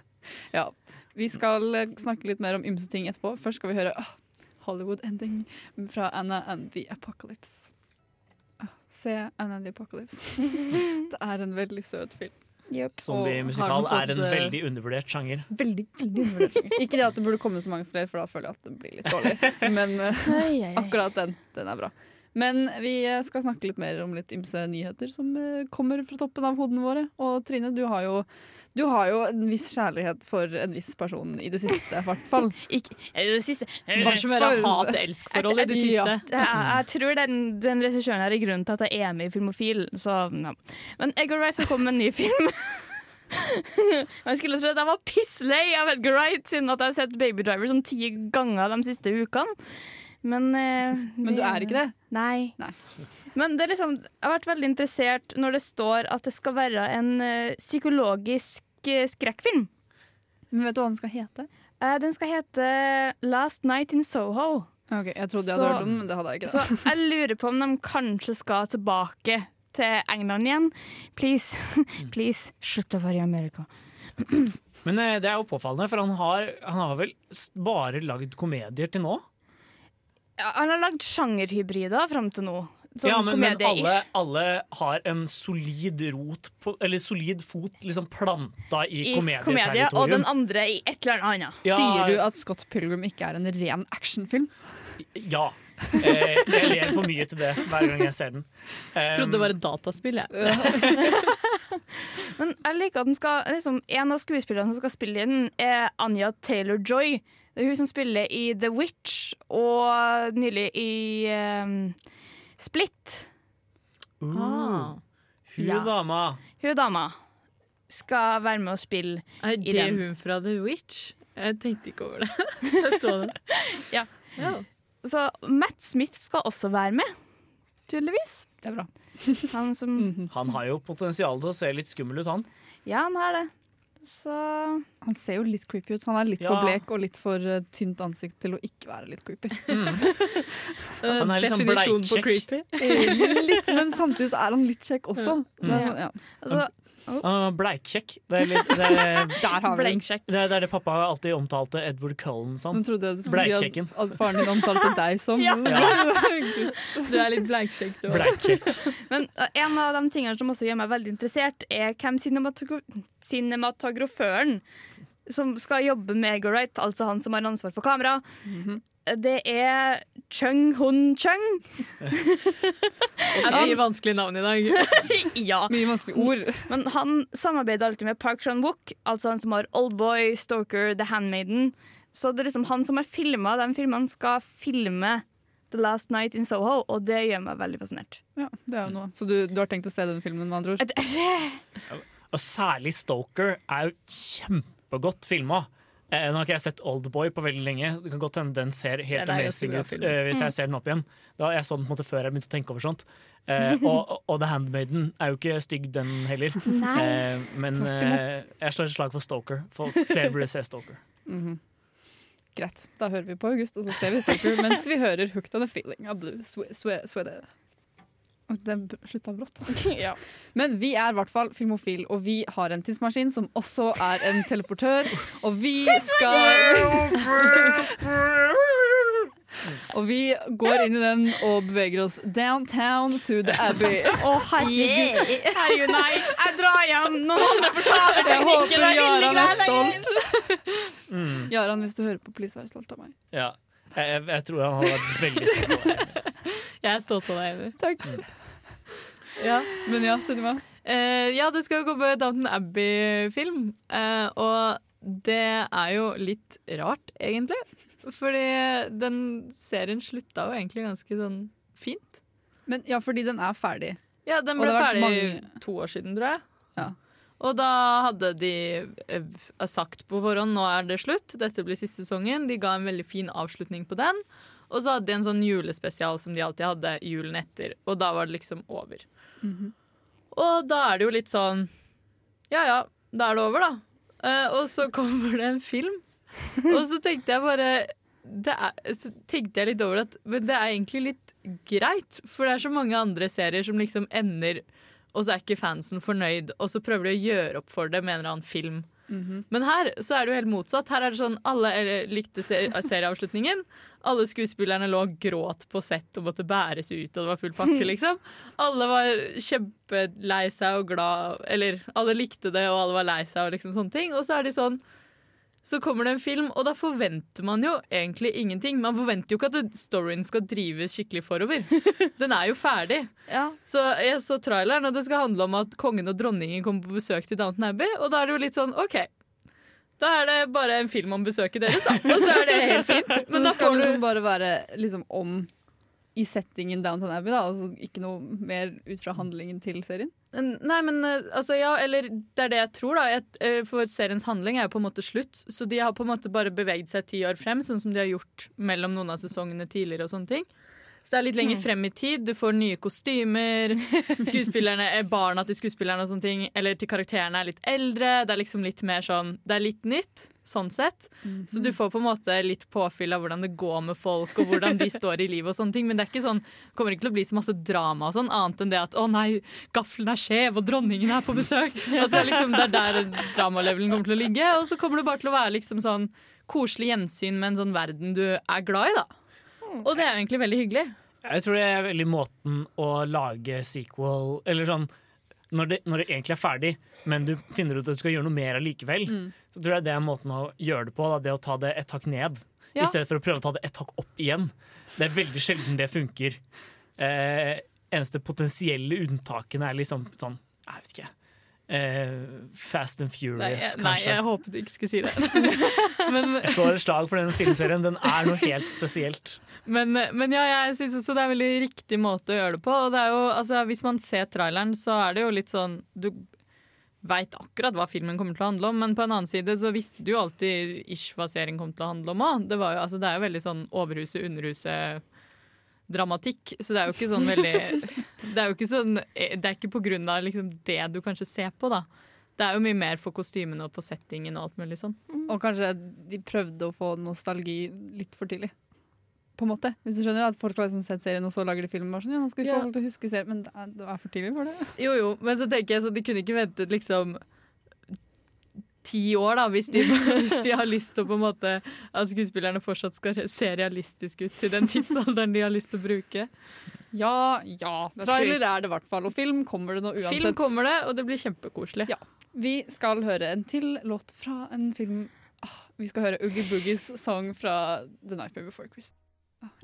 Ja. Vi skal eh, snakke litt mer om ymse ting etterpå. Først skal vi høre ah, Hollywood Ending fra Anna and the Apocalypse. Ah, se Anna and the Apocalypse. det er en veldig søt film. Zombiemusikal Og har er en eh, veldig undervurdert sjanger. Veldig, veldig undervurdert. Ikke det at det burde komme så mange flere, for da føler jeg at det blir litt dårlig. Men uh, akkurat den, den er bra. Men vi eh, skal snakke litt mer om litt ymse nyheter som eh, kommer fra toppen av hodene våre. Og Trine, du har jo, du har jo en viss kjærlighet for en viss person i det siste, i hvert fall. Ikke, det siste Hva som er hat-elsk-forhold i det Ja. siste. jeg, jeg tror den, den regissøren her er grunnen til at jeg er med i Filmofil. Så, ja. Men Edgar Wright skal komme med en ny film. Jeg skulle tro at jeg var pisslei av Edgar Wright, siden at jeg har sett Baby Driver sånn ti ganger de siste ukene. Men, eh, Men du er ikke det? Nei. Nei. Men det er liksom, jeg har vært veldig interessert når det står at det skal være en eh, psykologisk eh, skrekkfilm. Men vet du hva den skal hete? Eh, den skal hete Last Night in Soho. Ok, Jeg trodde jeg Så- hadde hørt om den, men det hadde jeg ikke. Så jeg lurer på om de kanskje skal tilbake til England igjen. Please, please, slutt å være i Amerika. Men eh, det er jo påfallende, for han har, han har vel bare lagd komedier til nå? Han har lagd sjangerhybrider fram til nå. Sånn ja, men, men alle, alle har en solid rot på, Eller solid fot liksom planta i, I komedie, og den andre i et eller annet. Ja, Sier du at Scott Pilgrim ikke er en ren actionfilm? Ja. Eh, jeg ler for mye til det hver gang jeg ser den. Um, Trodde det var et dataspill, jeg. Men jeg liker at den skal, liksom, en av skuespillerne som skal spille i den, er Anja Taylor-Joy. Det er hun som spiller i The Witch og nylig i ehm, Split. uh, Ah. Hun Ja. dama. Hun dama skal være med og spille. Er I det hun fra The Witch? Jeg tenkte ikke over det. Jeg så det. Ja. Ja. Så Matt Smith skal også være med, tydeligvis. Det er bra. Han som Han har jo potensial til å se litt skummel ut, han. Ja, han har det. Så Han ser jo litt creepy ut. Han er litt Ja. for blek og litt for uh, tynt ansikt til å ikke være litt creepy. Han er litt sånn creepy. litt, men samtidig er han litt kjekk også. Det er, Mm. sånn, ja. altså, Uh, Bleikjekk. Det er, litt, det, er, den. Blanksjekk. det er det er det pappa alltid omtalte Edward Cullen som. Nå trodde jeg du skulle si Bleikjekken. at, at faren din omtalte deg som Ja. Du er litt bleikjekk, du òg. Bleikjekk. Men uh, en av de tingene som også gjør meg veldig interessert, er hvem cinematogra cinematograføren som skal jobbe med Ego Wright, altså han som har ansvar for kamera. Det er Chung Hun Chung. Er mye vanskelige navn i dag. ja. Mye vanskelige ord. Men han samarbeider alltid med Park Chan-wook, altså han som har Oldboy, Stoker, The Handmaiden. Så det er liksom han som har filma de filmene, skal filme The Last Night in Soho, og det gjør meg veldig fascinert. Ja, det er jo noe. Så du, du har tenkt å se den filmen, med andre ord? Og særlig Stoker er jo kjempegodt filma. Eh, nå har ikke jeg sett Oldboy på veldig lenge. Det kan godt hende den ser helt amazing ut uh, hvis jeg ser den opp igjen. Da Jeg så den på en måte før jeg begynte å tenke over sånt. Eh, og, og The Handmaiden er jo ikke stygg, den heller. Eh, men eh, jeg slår et slag for Stoker. For flere burde se Stoker. Mhm. Greit. Da hører vi på August, og så ser vi Stoker mens vi hører 'Hooked on a Feeling' av Blue Swe- Swe- Swede. Den slutta brått. Men vi er i hvert fall filmofil, og vi har en tidsmaskin som også er en teleportør. Og vi skal Og vi går inn i den og beveger oss downtown to the Abbey. Å, herregud. herregud, nei. Jeg drar igjen. Noen andre får ta over teknikken. Jeg håper Jaran er stolt. Mm. Jaran, hvis du hører på, please vær stolt av meg. Ja. Jeg, jeg, jeg tror han hadde vært veldig stolt av det. Jeg er stolt av deg. Amy. Takk. Ja. Men ja, Sunniva. Uh, ja, det skal jo gå på Downton Abbey-film. Uh, og det er jo litt rart, egentlig. Fordi den serien slutta jo egentlig ganske sånn fint. Men ja, fordi den er ferdig. Ja, den ble ferdig mange- to år siden, tror jeg. Ja. Og da hadde de eh, sagt på forhånd nå er det slutt, dette blir siste sesongen. De ga en veldig fin avslutning på den. Og så hadde de en sånn julespesial som de alltid hadde julen etter. Og da var det liksom over. Mhm. Og da er det jo litt sånn Ja ja, da er det over, da. Uh, og så kommer det en film. Og så tenkte jeg bare det er, Så tenkte jeg litt over at Men det er egentlig litt greit, for det er så mange andre serier som liksom ender og så er ikke fansen fornøyd, og så prøver de å gjøre opp for det med en eller annen film. Men her så er det jo helt motsatt. Her er det sånn Alle likte ser serieavslutningen. Alle skuespillerne lå og gråt på sett og måtte bæres ut, og det var full pakke, liksom. Alle var kjempelei seg og glad Eller alle likte det, og alle var lei seg og liksom sånne ting. Og så er de sånn så kommer det en film, og da forventer man jo egentlig ingenting. Man forventer jo ikke at storyen skal drives skikkelig forover. Den er jo ferdig. Ja. Så jeg så traileren, og det skal handle om at kongen og dronningen kommer på besøk til Downton Abbey, og da er det jo litt sånn OK. Da er det bare en film om besøket deres, da. Og så er det helt fint. Så det skal får liksom du bare være liksom om i settingen Downton Abbey, da, altså ikke noe mer ut fra handlingen til serien? Nei, men eh, altså, ja, eller det er det jeg tror, da. Eh, for seriens handling er jo på en måte slutt. Så de har på en måte bare beveget seg ti år frem, sånn som de har gjort mellom noen av sesongene tidligere og sånne ting. Så det er litt lenger frem i tid. Du får nye kostymer. Skuespillerne, er Barna til skuespillerne og sånne ting, eller til karakterene er litt eldre. Det er liksom litt mer sånn Det er litt nytt, sånn sett. Så du får på en måte litt påfyll av hvordan det går med folk, og hvordan de står i livet og sånne ting. Men det er ikke sånn, kommer ikke til å bli så masse drama og sånn, annet enn det at å nei, gaffelen er skjev, og dronningen er på besøk. Altså, det, er liksom, det er der dramalevelen kommer til å ligge. Og så kommer det bare til å være liksom sånn koselig gjensyn med en sånn verden du er glad i, da. Og det er jo egentlig veldig hyggelig. Jeg tror det er veldig måten å lage sequel Eller sånn når det, når det egentlig er ferdig, men du finner ut at du skal gjøre noe mer allikevel, så tror jeg det er måten å gjøre det på. Da, det å ta det et hakk ned, Ja. i stedet for å prøve å ta det et hakk opp igjen. Det er veldig sjelden det funker. Eh, eneste potensielle unntakene er liksom sånn Jeg vet ikke. Eh, Fast and Nei, Furious, kanskje. nei, jeg håpet du ikke skulle si det. men, Jeg slår et slag for den filmserien. Den er noe helt spesielt. Men, men ja, jeg syns også det er en veldig riktig måte å gjøre det på. Det jo, altså, hvis man ser traileren, så er det jo litt sånn Du veit akkurat hva filmen kommer til å handle om, men på en annen side så visste du jo alltid ish hva serien kom til å handle om òg. Det, jo- altså, det er jo veldig sånn overhuset, underhuset-dramatikk. Så det er jo ikke sånn veldig Det er jo ikke sånn Det er ikke på grunn av liksom det du kanskje ser på, da. Det er jo mye mer for kostymene og på settingen og alt mulig sånn. Og kanskje de prøvde å få nostalgi litt for tidlig. på en måte. Hvis du skjønner at Folk har liksom sett serien, og så lager de film. Sånn, ja, nå skal vi få Ja. folk til å huske serien Men det er, det er for tidlig for det. Jo, jo, men så tenker jeg så de kunne ikke ventet liksom ti år, da, hvis de, hvis de har lyst til å på en måte at skuespillerne fortsatt skal se realistiske ut til den tidsalderen de har lyst til å bruke. Ja, ja. Trailer er det i hvert fall. Og film kommer det nå uansett. Film kommer det, og det blir kjempekoselig. Ja. Vi skal høre en til låt fra en film ah, Vi skal høre Oogie Boogies sang fra The Nightmare Before Christmas.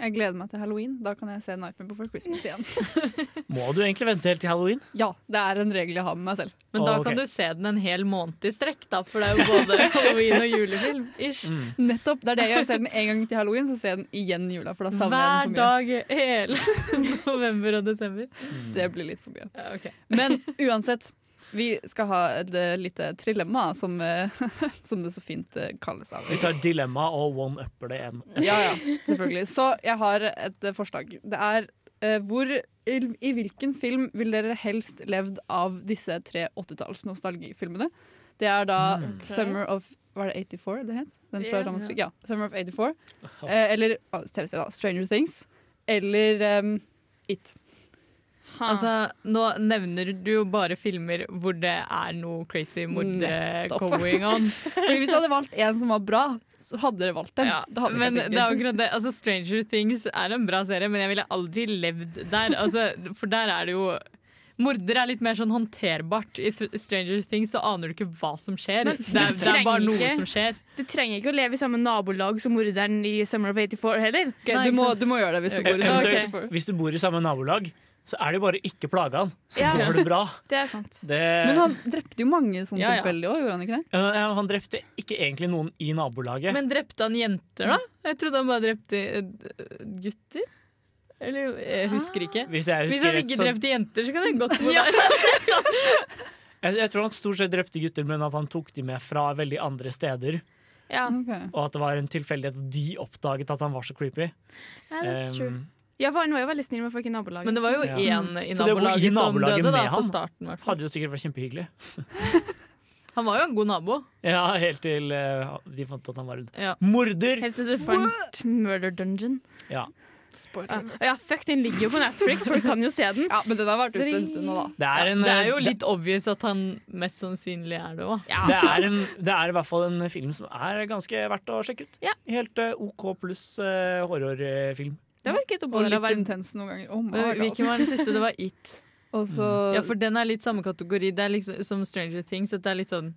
Jeg gleder meg til halloween. Da kan jeg se Nightmare Before Christmas igjen. Må du egentlig vente helt til halloween? Ja, det er en regel jeg har med meg selv. Men da Å, ok. kan du se den en hel måned i strekk, da, for det er jo både halloween og julefilm. Ish. Mm. Nettopp, det er det jeg ser den en gang til halloween, så ser jeg den igjen i jula. For da savner Hver jeg den for mye. dag hele november og desember. Det blir litt for mye. Ja, okay. Men uansett, vi skal ha et eh, lite trilemma, som, eh, som det så fint eh, kalles av. Vi tar dilemma og one-upper det igjen. Ja, ja, selvfølgelig. Så jeg har et forslag. Det er eh, hvor i, I hvilken film vil dere helst levd av disse tre 80-talls nostalgifilmene? Det er da Summer of Var det 84 det het? Den fra Ja. Ramaskrik? Ja. Summer of 84. Eh, eller ah, TV-serien da. Stranger Things. Eller um, It. Altså, nå nevner du jo bare filmer hvor det er noe crazy mord Nettopp. going on. Fordi Hvis jeg hadde valgt en som var bra, så hadde dere valgt den. Ja, det hadde men det er akkurat det. Altså, Stranger Things er en bra serie, men jeg ville aldri levd der. Altså, for der er det jo Morder er litt mer sånn håndterbart. I Stranger Things så aner du ikke hva som skjer. Det er, det er bare noe som skjer. Du trenger ikke å leve i samme nabolag som morderen i Summer of 84 heller. Okay, Nei, du, må, du må gjøre det hvis du bor i Summer of 84. hvis du bor i samme nabolag, så er det jo bare ikke plage han. Så Ja. går det bra. Det er sant. Det, Men han drepte jo mange sånn Ja, ja. tilfeldig òg, gjorde han ikke det? Ja, han drepte ikke egentlig noen i nabolaget. Men drepte han jenter, da? Jeg trodde han bare drepte eh, gutter. Eller jeg husker ikke. Hvis jeg Hvis husker han rett, ikke så drepte jenter, så kan det godt være. jeg, jeg tror han stort sett drepte gutter, men at han tok de med fra veldig andre steder. Ja, Okay. Og at det var en tilfeldighet at de oppdaget at han var så creepy. yeah, that's true. Um, Ja, for han var jo veldig snill med folk i nabolaget. Men det var jo Ja. én i nabolaget, i nabolaget som døde da, på starten. hadde jo sikkert vært kjempehyggelig. Han var jo en god nabo. Ja, helt til uh, de fant ut at han var en Ja. morder. Helt til de fant Murder Dungeon. Ja. Ja, ja, fuck, den ligger jo på Netflix, folk kan jo se den. Ja, men den har vært ute en stund nå, da. Det er, en, det er jo eh, litt obvious at han mest sannsynlig er det òg. det, er det er i hvert fall en film som er ganske verdt å sjekke ut. Ja. Helt uh, OK pluss uh, horrorfilm. Det var ikke et område opphold være intens noen ganger. Oh Hvilken var den siste? Det var It. Også, Ja, for den er litt samme kategori. Det er liksom som Stranger Things. At det er litt sånn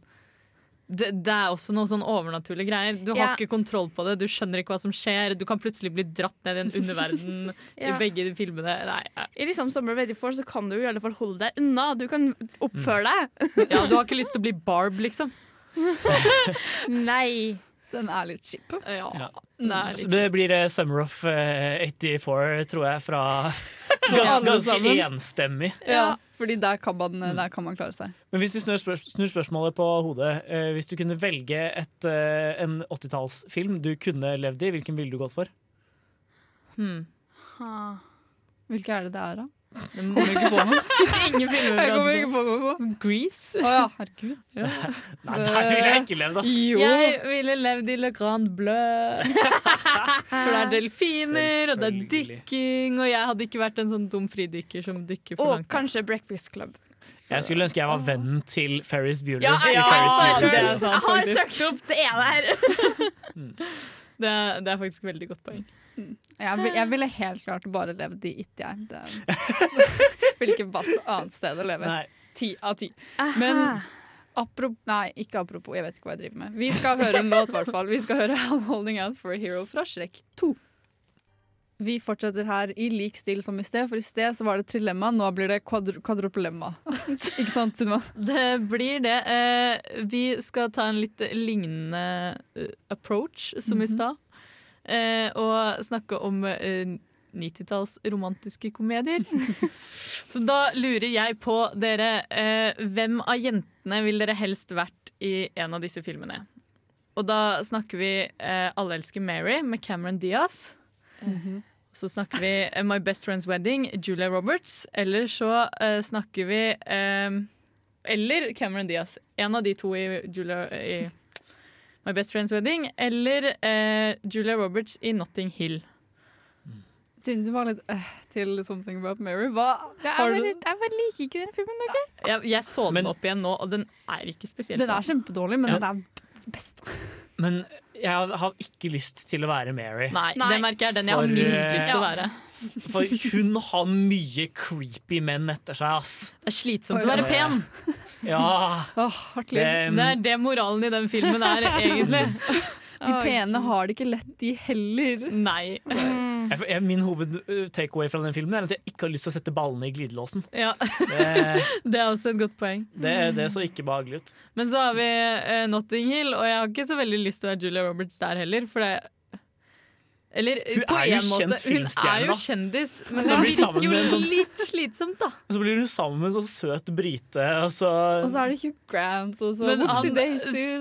det, det er også noe sånn overnaturlige greier. Du har Ja. ikke kontroll på det, du skjønner ikke hva som skjer. Du kan plutselig bli dratt ned i en underverden Ja. i begge de filmene. Nei, ja. I liksom Summer of 84 så kan du i alle fall holde deg unna. Du kan oppføre deg. ja, du har ikke lyst til å bli Barb, liksom. Nei. Den er litt kjip. Ja, Ja. det er litt det blir eh, Summer of eh, 84, tror jeg, fra ganske, ganske enstemmig. Ja, fordi der kan, man, der kan man klare seg. Men hvis vi snur, spørs snur spørsmålet på hodet eh, Hvis du kunne velge et, eh, en 80-tallsfilm du kunne levd i, hvilken ville du gått for? hmm. Ha. Hvilke er det det er, da? Kommer ikke på noe. Ingen filmer Jeg fra kommer ikke på noe. Grease. Å ja, herregud. Nei, der ville jeg ikke levd, ass! Jo. Jeg ville levd i Le Grand Bleu. For det er delfiner, og det er dykking. Og jeg hadde ikke vært en sånn dum fridykker som dykker for Og langt. kanskje Breakfast Club. Jeg skulle ønske jeg var vennen til Ferris Bueller. Ja, jeg, Ferris er sant, jeg har søkt opp det ene her. Det er, det er faktisk et veldig godt poeng. Jeg, jeg ville helt klart bare levd i It, jeg. Det ville ikke valgt noe annet sted å leve. Ti av ti. Men apropos Nei, ikke apropos. Jeg vet ikke hva jeg driver med. Vi skal høre en låt, i hvert fall. Vi skal høre 'Holding Out for a Hero' fra Shrek 2. Vi fortsetter her i lik stil som i sted, for i sted så var det trilemma, nå blir det kvadru kvadropolemma. ikke sant, Sunniva? Det blir det. Eh, vi skal ta en litt lignende eh, approach som i stad. Eh, og snakke om eh, 90-talls romantiske komedier. Så da lurer jeg på dere eh, Hvem av jentene vil dere helst vært i en av disse filmene? Og da snakker vi eh, Alle elsker Mary med Cameron Diaz. Så snakker vi eh, My Best Friend's Wedding, Julia Roberts. Eller så eh, snakker vi eh, Eller Cameron Diaz. En av de to i, Julia, i My Best Friend's Wedding. Eller eh, Julia Roberts i Notting Hill. Trine, du var litt eh, til 'Something About Mary'. Hva Jeg, har bare, du? jeg bare liker ikke den filmen. Okay? Jeg, jeg så den Men- opp igjen nå, og den er ikke spesielt Den er kjempedårlig, men Ja. den er best. Men jeg har ikke lyst til å være Mary. Nei, Nei. det merker jeg er den jeg har For, minst eh, lyst til å være. For hun har mye creepy menn etter seg, ass. Det er slitsomt å være pen. Ja, Oh, hardt liv. det, Det er det moralen i den filmen er, egentlig. De pene har det ikke lett, de heller. Nei. jeg, jeg, Min hoved-takeaway fra den filmen er at jeg ikke har lyst til å sette ballene i glidelåsen. Ja, Det, det er også et godt poeng. det, det så ikke behagelig ut. Men så har vi uh, Notting Hill, og jeg har ikke så veldig lyst til å være Julia Roberts der heller. For det Eller Hun på en måte. Hun er jo kjendis, men det blir virker jo sånn- litt slitsomt, da. Og så blir hun sammen med en sånn søt brite, og så Og så er det Hugh Grant, og så Men han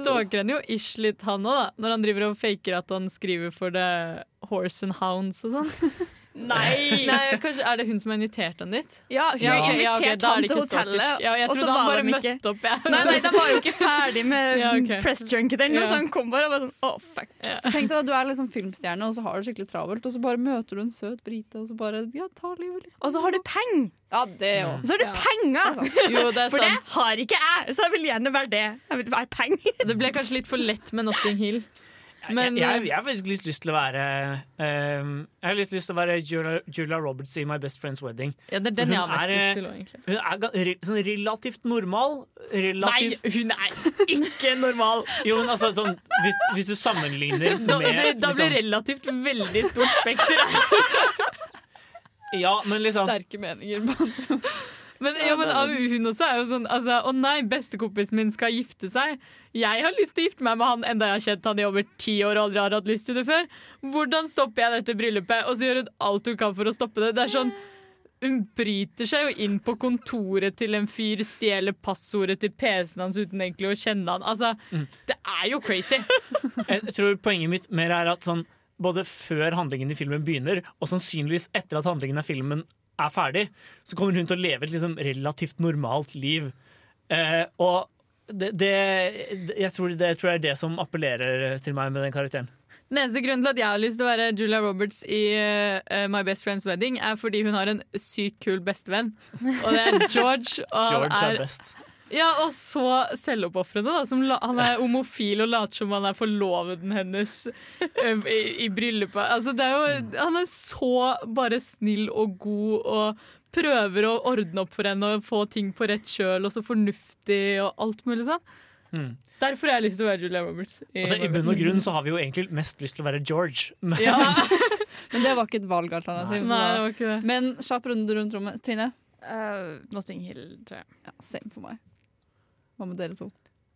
stalker henne jo ish litt, han òg. Når han driver og faker at han skriver for The Horse and Hounds og sånn. Nei! Nei, kanskje Er det hun som har invitert han dit? Ja, hun Ja, ok, inviterte ja, okay, han til hotellet. Ja, og så var han bare møtte opp. Nei, nei, de var jo ikke ferdig med Ja, okay. press-junket eller noe, så han kom bare og var sånn oh, fuck. Tenk deg at du er liksom filmstjerne, og så har du skikkelig travelt, og så bare møter du en søt brite, og så bare Ja, ta livet litt. Og så har du penger! Ja, det òg. Så har du Ja. penger! Jo, det For det har ikke jeg, så jeg vil gjerne være det. Jeg vil være penger. Det ble kanskje litt for lett med Notting Hill. Men jeg, jeg, jeg har faktisk lyst til å være um, Jeg har lyst til å være Julia, Julia Roberts i My Best Friend's Wedding. ja, det er den Hun jeg har mest lyst til òg. Hun er re, sånn relativt normal. Nei, hun er ikke normal! jo, men altså, sånn, hvis, hvis du sammenligner Da, det, da blir liksom, relativt veldig stort spekter. Ja, men liksom Sterke meninger. Men, ja, men hun også er jo sånn altså, Å nei, bestekompisen min skal gifte seg. Jeg har lyst til å gifte meg med han enda jeg har kjent han i over ti år og aldri har hatt lyst til det før. Hvordan stopper jeg dette bryllupet? Og så gjør hun alt hun kan for å stoppe det. Det er sånn Hun bryter seg jo inn på kontoret til en fyr, stjeler passordet til PC-en hans uten egentlig å kjenne han. Altså, det er jo crazy. Jeg tror poenget mitt mer er at sånn, både før handlingen i filmen begynner, og sannsynligvis etter at handlingen av filmen er ferdig, så kommer hun til å leve et liksom relativt normalt liv. Eh, og det, det, jeg tror det tror jeg er det som appellerer til meg med den karakteren. Den eneste grunnen til at jeg har lyst til å være Julia Roberts i uh, My Best Friend's Wedding, er fordi hun har en sykt kul bestevenn. Og det er George. Og George er er, best. Ja, og så selvoppofrende. da, Han er homofil og later som han er forloveden hennes i, i bryllupet. Altså, det er jo, han er så bare snill og god og prøver å ordne opp for henne og få ting på rett kjøl og så fornuftig og alt mulig sånn. Mm. Derfor har jeg lyst til å være Julia Roberts. Altså, I bunn og grunn så har vi jo egentlig mest lyst til å være George. Men, Ja, Men det var ikke et valgalternativ. Nei, det. Men kjapp runde rundt rommet. Trine? Uh, Notting Hill, tror jeg. Ja, same for meg. Hva med dere to?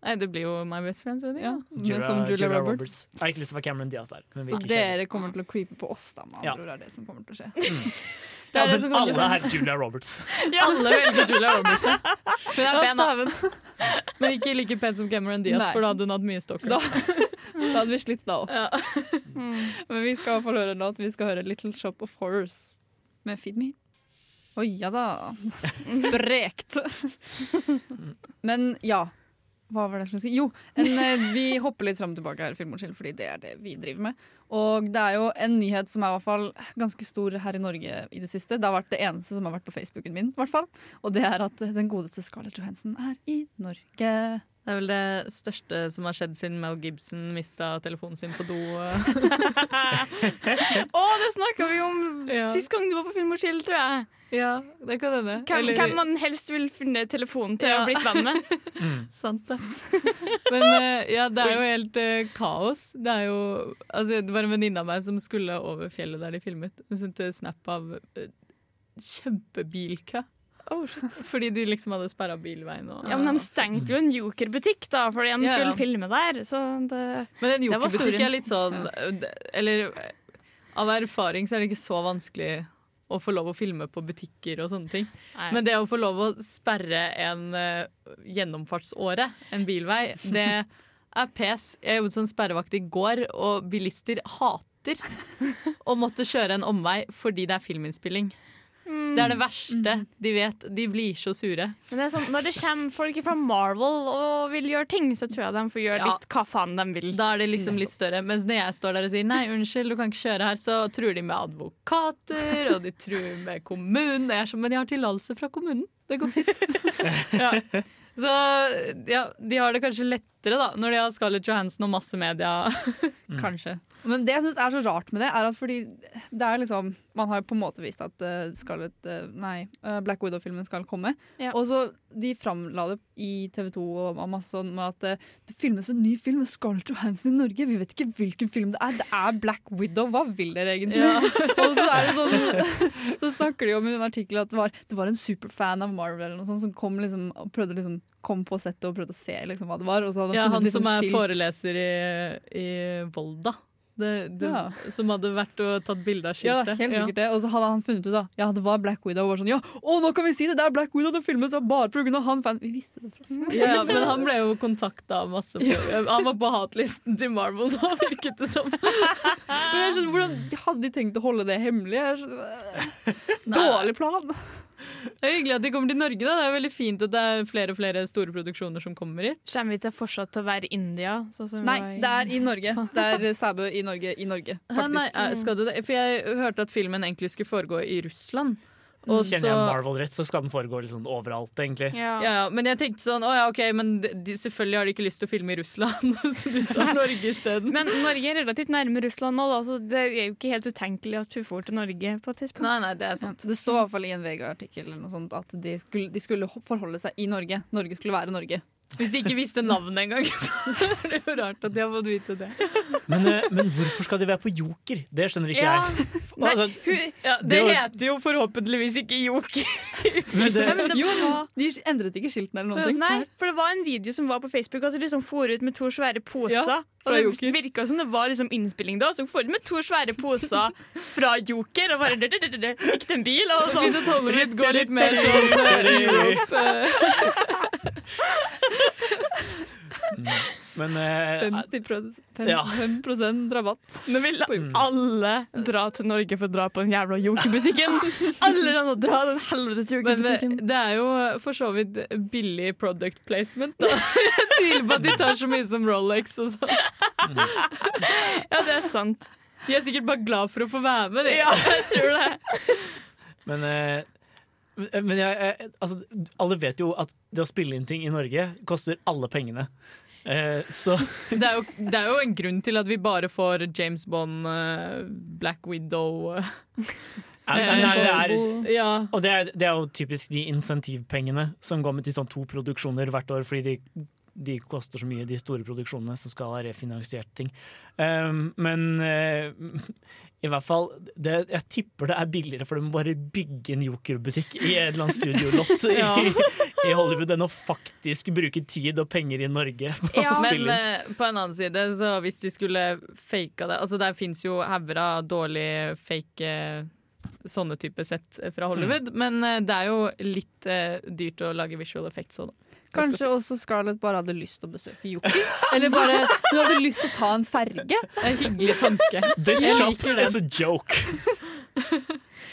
Nei, det blir jo My Best Friend's Wedding. Ja, Ja. men som Julia, Roberts. Jeg har ikke lyst til å være Cameron Diaz der. Men vi Så dere kommer til å creepe på oss, da, med Ja. ord. er det som kommer til å skje. Det er ja, det som til alle er Julia Roberts. Alle velger Julia Roberts. Hun er pen, da. men ikke like pen som Cameron Diaz, Nei. for da hadde hun hatt mye stalker Da, da hadde vi slitt da òg. Ja. Men vi skal i hvert fall høre en låt. Vi skal høre Little Shop of Horrors med Feed Me. Oi, ja da. Sprekt. Men ja. Hva var det jeg skulle si? Jo, en, eh, vi hopper litt fram og tilbake her Filmorskill, fordi det er det vi driver med. Og det er jo en nyhet som er i hvert fall ganske stor her i Norge i det siste. Det har vært det eneste som har vært på Facebooken min, i hvert fall. Og det er at den godeste Scarlett Johansen er i Norge. Det er vel det største som har skjedd siden Mel Gibson mista telefonen sin på do. Å, det snakka vi om Ja. sist gang du var på Film og Chill, tror jeg. Ja, det kan hende. Hvem, Eller- hvem man helst vil finne telefonen til Ja. å blitt venn med. Sant det. Men eh, ja, det er jo helt uh, kaos. Det er jo altså, Det var en venninne av meg som skulle over fjellet der de filmet. Hun sendte snap av uh, kjempebilkø. Oh. Fordi de liksom hadde sperra bilveien. Og, Ja, men de stengte jo en Joker-butikk da, fordi de Ja, ja. skulle filme der. Så det Men en jokerbutikk er litt sånn Eller av erfaring så er det ikke så vanskelig å få lov å filme på butikker og sånne ting. Men det å få lov å sperre en uh, gjennomfartsåre, en bilvei, det er pes. Jeg jobbet som sperrevakt i går, og bilister hater å måtte kjøre en omvei fordi det er filminnspilling. Det er det verste de vet. De blir så sure. Men det er sånn, når det kommer folk fra Marvel og vil gjøre ting, så tror jeg de får gjøre Ja. litt hva faen de vil. Da er det liksom litt større. Mens når jeg står der og sier nei, unnskyld, du kan ikke kjøre her, så truer de med advokater, og de truer med kommunen. Jeg er sånn, men jeg har tillatelse fra kommunen. Det går fint. ja. Så ja, de har det kanskje lettere da, når de har Scarlett Johansson og masse media. Kanskje. Men det jeg syns er så rart med det, er at fordi det er liksom Man har på en måte vist at uh, Scarlett, uh, nei, uh, Black Widow-filmen skal komme. Ja. Og så de framla det i TV 2 og masse sånn med at det filmes en ny film med Scarlett Johansson i Norge. Vi vet ikke hvilken film det er. Det er Black Widow. Hva vil dere egentlig? og så er det sånn Så snakker de om i en artikkel at det var, det var en superfan av Marvel eller noe sånt, som kom liksom og prøvde liksom kom på settet og prøvde å se liksom hva det var. Ja, han som er foreleser i, i Volda. Det, det, Ja. Som hadde vært og tatt bilde av Ja, helt sikkert det. Og så hadde han funnet ut da Ja, det var Black Widow. Og var sånn, ja, å, nå kan vi si det! Det er Black Widow! Det filmes bare pga. han fan. Vi visste det fra før. Ja, ja, men han ble jo kontakta av masse. Han var på hatlisten til Marvel da, virket det som. Men jeg skjønner, hvordan Hadde de tenkt å holde det hemmelig? Jeg skjønner- Dårlig plan. Det er hyggelig at de kommer til Norge. da Det er veldig fint at det er flere og flere store produksjoner som kommer hit. Kommer vi til fortsatt til å være India? Sånn som Nei, i- det er i Norge. Det er Sæbø i Norge i Norge, Hæ, nei, er- skal det det? For jeg hørte at filmen egentlig skulle foregå i Russland. Og Kjenner jeg Marvel rett, så skal den foregå sånn overalt, egentlig. Ja. ja, men jeg tenkte sånn Å ja, OK, men de, selvfølgelig har de ikke lyst til å filme i Russland, så de tar Norge isteden. Men Norge er relativt nærme Russland nå, da, så det er jo ikke helt utenkelig at hun får til Norge på et tidspunkt. Nei, nei, det er sant. Det står i hvert fall i en VG-artikkel eller noe sånt at de skulle, de skulle forholde seg i Norge. Norge skulle være Norge. Hvis de ikke visste navnet engang, så er det jo rart at de har fått vite det. Men, eh, men hvorfor skal de være på Joker? Det skjønner ikke Ja. jeg. Nei, Altså, hun, Ja, Det det heter jo forhåpentligvis ikke Joker. men det, Nei, men det Jo, de endret ikke skiltene eller noen ting. nei, for det var en video som var på Facebook at du liksom for ut med to svære poser. Ja, og det Joker. virka som det var liksom innspilling da, så for ut med to svære poser fra Joker og bare Gikk til en bil og sånn. Fint går litt mer sånn eh. Men eh, 50% Ja. 5 rabatt. Nå vil alle dra til Norge for å dra på den jævla Joker-butikken. Alle andre dra den helvetes Joker-butikken. det er jo for så vidt billig product placement. Da. Jeg tviler på at de tar så mye som Rolex og sånn. Ja, det er sant. De er sikkert bare glad for å få være med. De. Ja, jeg tror det. Men, eh, men jeg, jeg, altså, alle vet jo at det å spille inn ting i Norge koster alle pengene. Eh, så Det, er jo, det er jo en grunn til at vi bare får James Bond, eh, Black Widow eh. nei, det er, Ja. Og det er, det er jo typisk de insentivpengene som går med til sånn to produksjoner hvert år, fordi de, de koster så mye, de store produksjonene som skal ha refinansiert ting. Um, men eh, i hvert fall det, Jeg tipper det er billigere for dem å bare bygge en Joker-butikk i et eller annet studiolott Ja. i, i Hollywood enn å faktisk bruke tid og penger i Norge på Ja, Men eh, på en annen side, så hvis de skulle faka det Altså Der fins jo hauger av dårlig fake eh, sånne type sett fra Hollywood, men eh, det er jo litt dyrt å lage visual effects òg, da. Kanskje også Scarlett bare hadde lyst til å besøke Joker? Eller bare hun hadde lyst til å ta en ferge? En hyggelig tanke. This Jeg shop liker den. is a joke.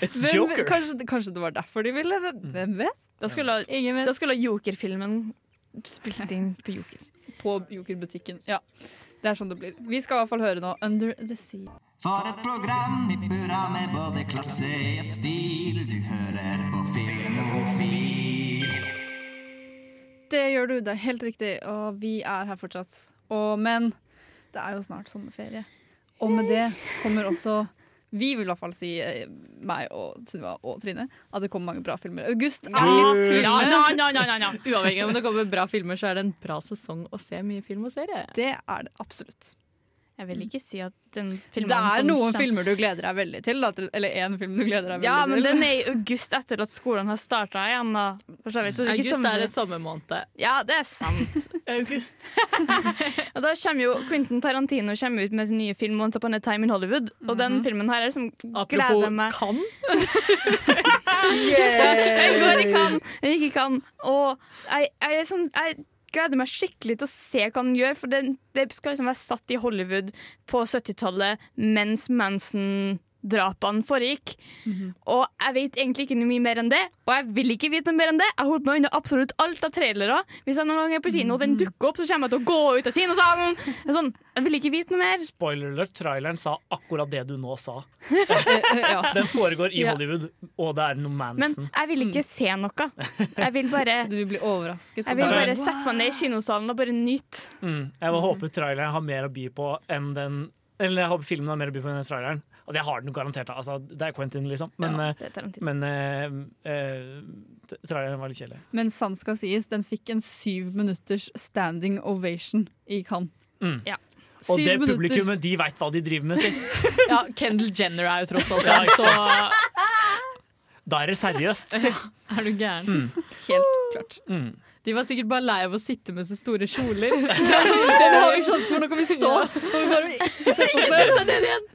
It's Hvem, Joker. kanskje, kanskje det var derfor de ville? Hvem- Hvem vet? Da skulle, Ingen vet. da skulle Joker-filmen spilt inn på Joker. På Joker-butikken. Ja, det er sånn det blir. Vi skal i hvert fall høre nå Under the Sea. For et program i burra med både klasse og stil. Du hører på Filmofil. Det gjør du, det er helt riktig, og vi er her fortsatt. Og, men det er jo snart sommerferie. Og med det kommer også Vi vil i hvert fall si, eh, meg og Sunniva og Trine, at det kommer mange bra filmer. August er litt. Ja, ja, ja, ja. Uavhengig av om det kommer bra filmer, så er det en bra sesong å se mye film og serie. Det er det absolutt. Jeg vil ikke si at den filmen Det er noen filmer du gleder deg veldig til. Da, eller én film du gleder deg veldig til. Ja, men til. den er i august etter at skolen har starta igjen. Da. For så vidt, så det er ikke August sommer- er en sommermåned. Ja, det er sant. August. Og da kommer jo Quentin Tarantino kommer ut med sin nye film 'Once Upon a Time in Hollywood'. Og den filmen her er liksom gleder meg kan. Jeg går i kan, jeg gikk i kan. Og jeg, jeg, er sånn, jeg gleder meg skikkelig til å se hva han gjør, for det, det skal liksom være satt i Hollywood på 70-tallet mens Manson drapene foregikk. Og jeg vet egentlig ikke noe mye mer enn det, og jeg vil ikke vite noe mer enn det. Jeg holdt meg unna absolutt alt av trailere. Hvis jeg noen gang er på kino og den dukker opp, så kommer jeg til å gå ut av kinosalen. Sånn, jeg vil ikke vite noe mer. Spoiler alert, traileren sa akkurat det du nå sa. ja. Den foregår i Ja. Hollywood, og det er noe Men jeg vil ikke se noe. Jeg vil bare, Du vil bli overrasket. jeg vil bare sette meg ned i kinosalen og bare nyte. Mm. Jeg håper traileren har mer å by på enn den Eller jeg håper filmen har mer å by på enn traileren. Og det har den garantert. Altså, det er Quentin, liksom. Men, Ja, eh, men uh, uh, traileren var litt kjedelig. Men sant skal sies, den fikk en syv minutters standing ovation i Cannes. Mm. Ja. Og Syv det minutter. publikummet, de veit hva de driver med, si. Ja, Kendal Jenner er jo tross alt Ja, så Da er det seriøst, si. er du gæren. Helt klart. Mm. De var sikkert bare lei av å sitte med så store kjoler. Nå har vi sjansen, for nå kan vi stå! Og vi bare ikke sette oss ned.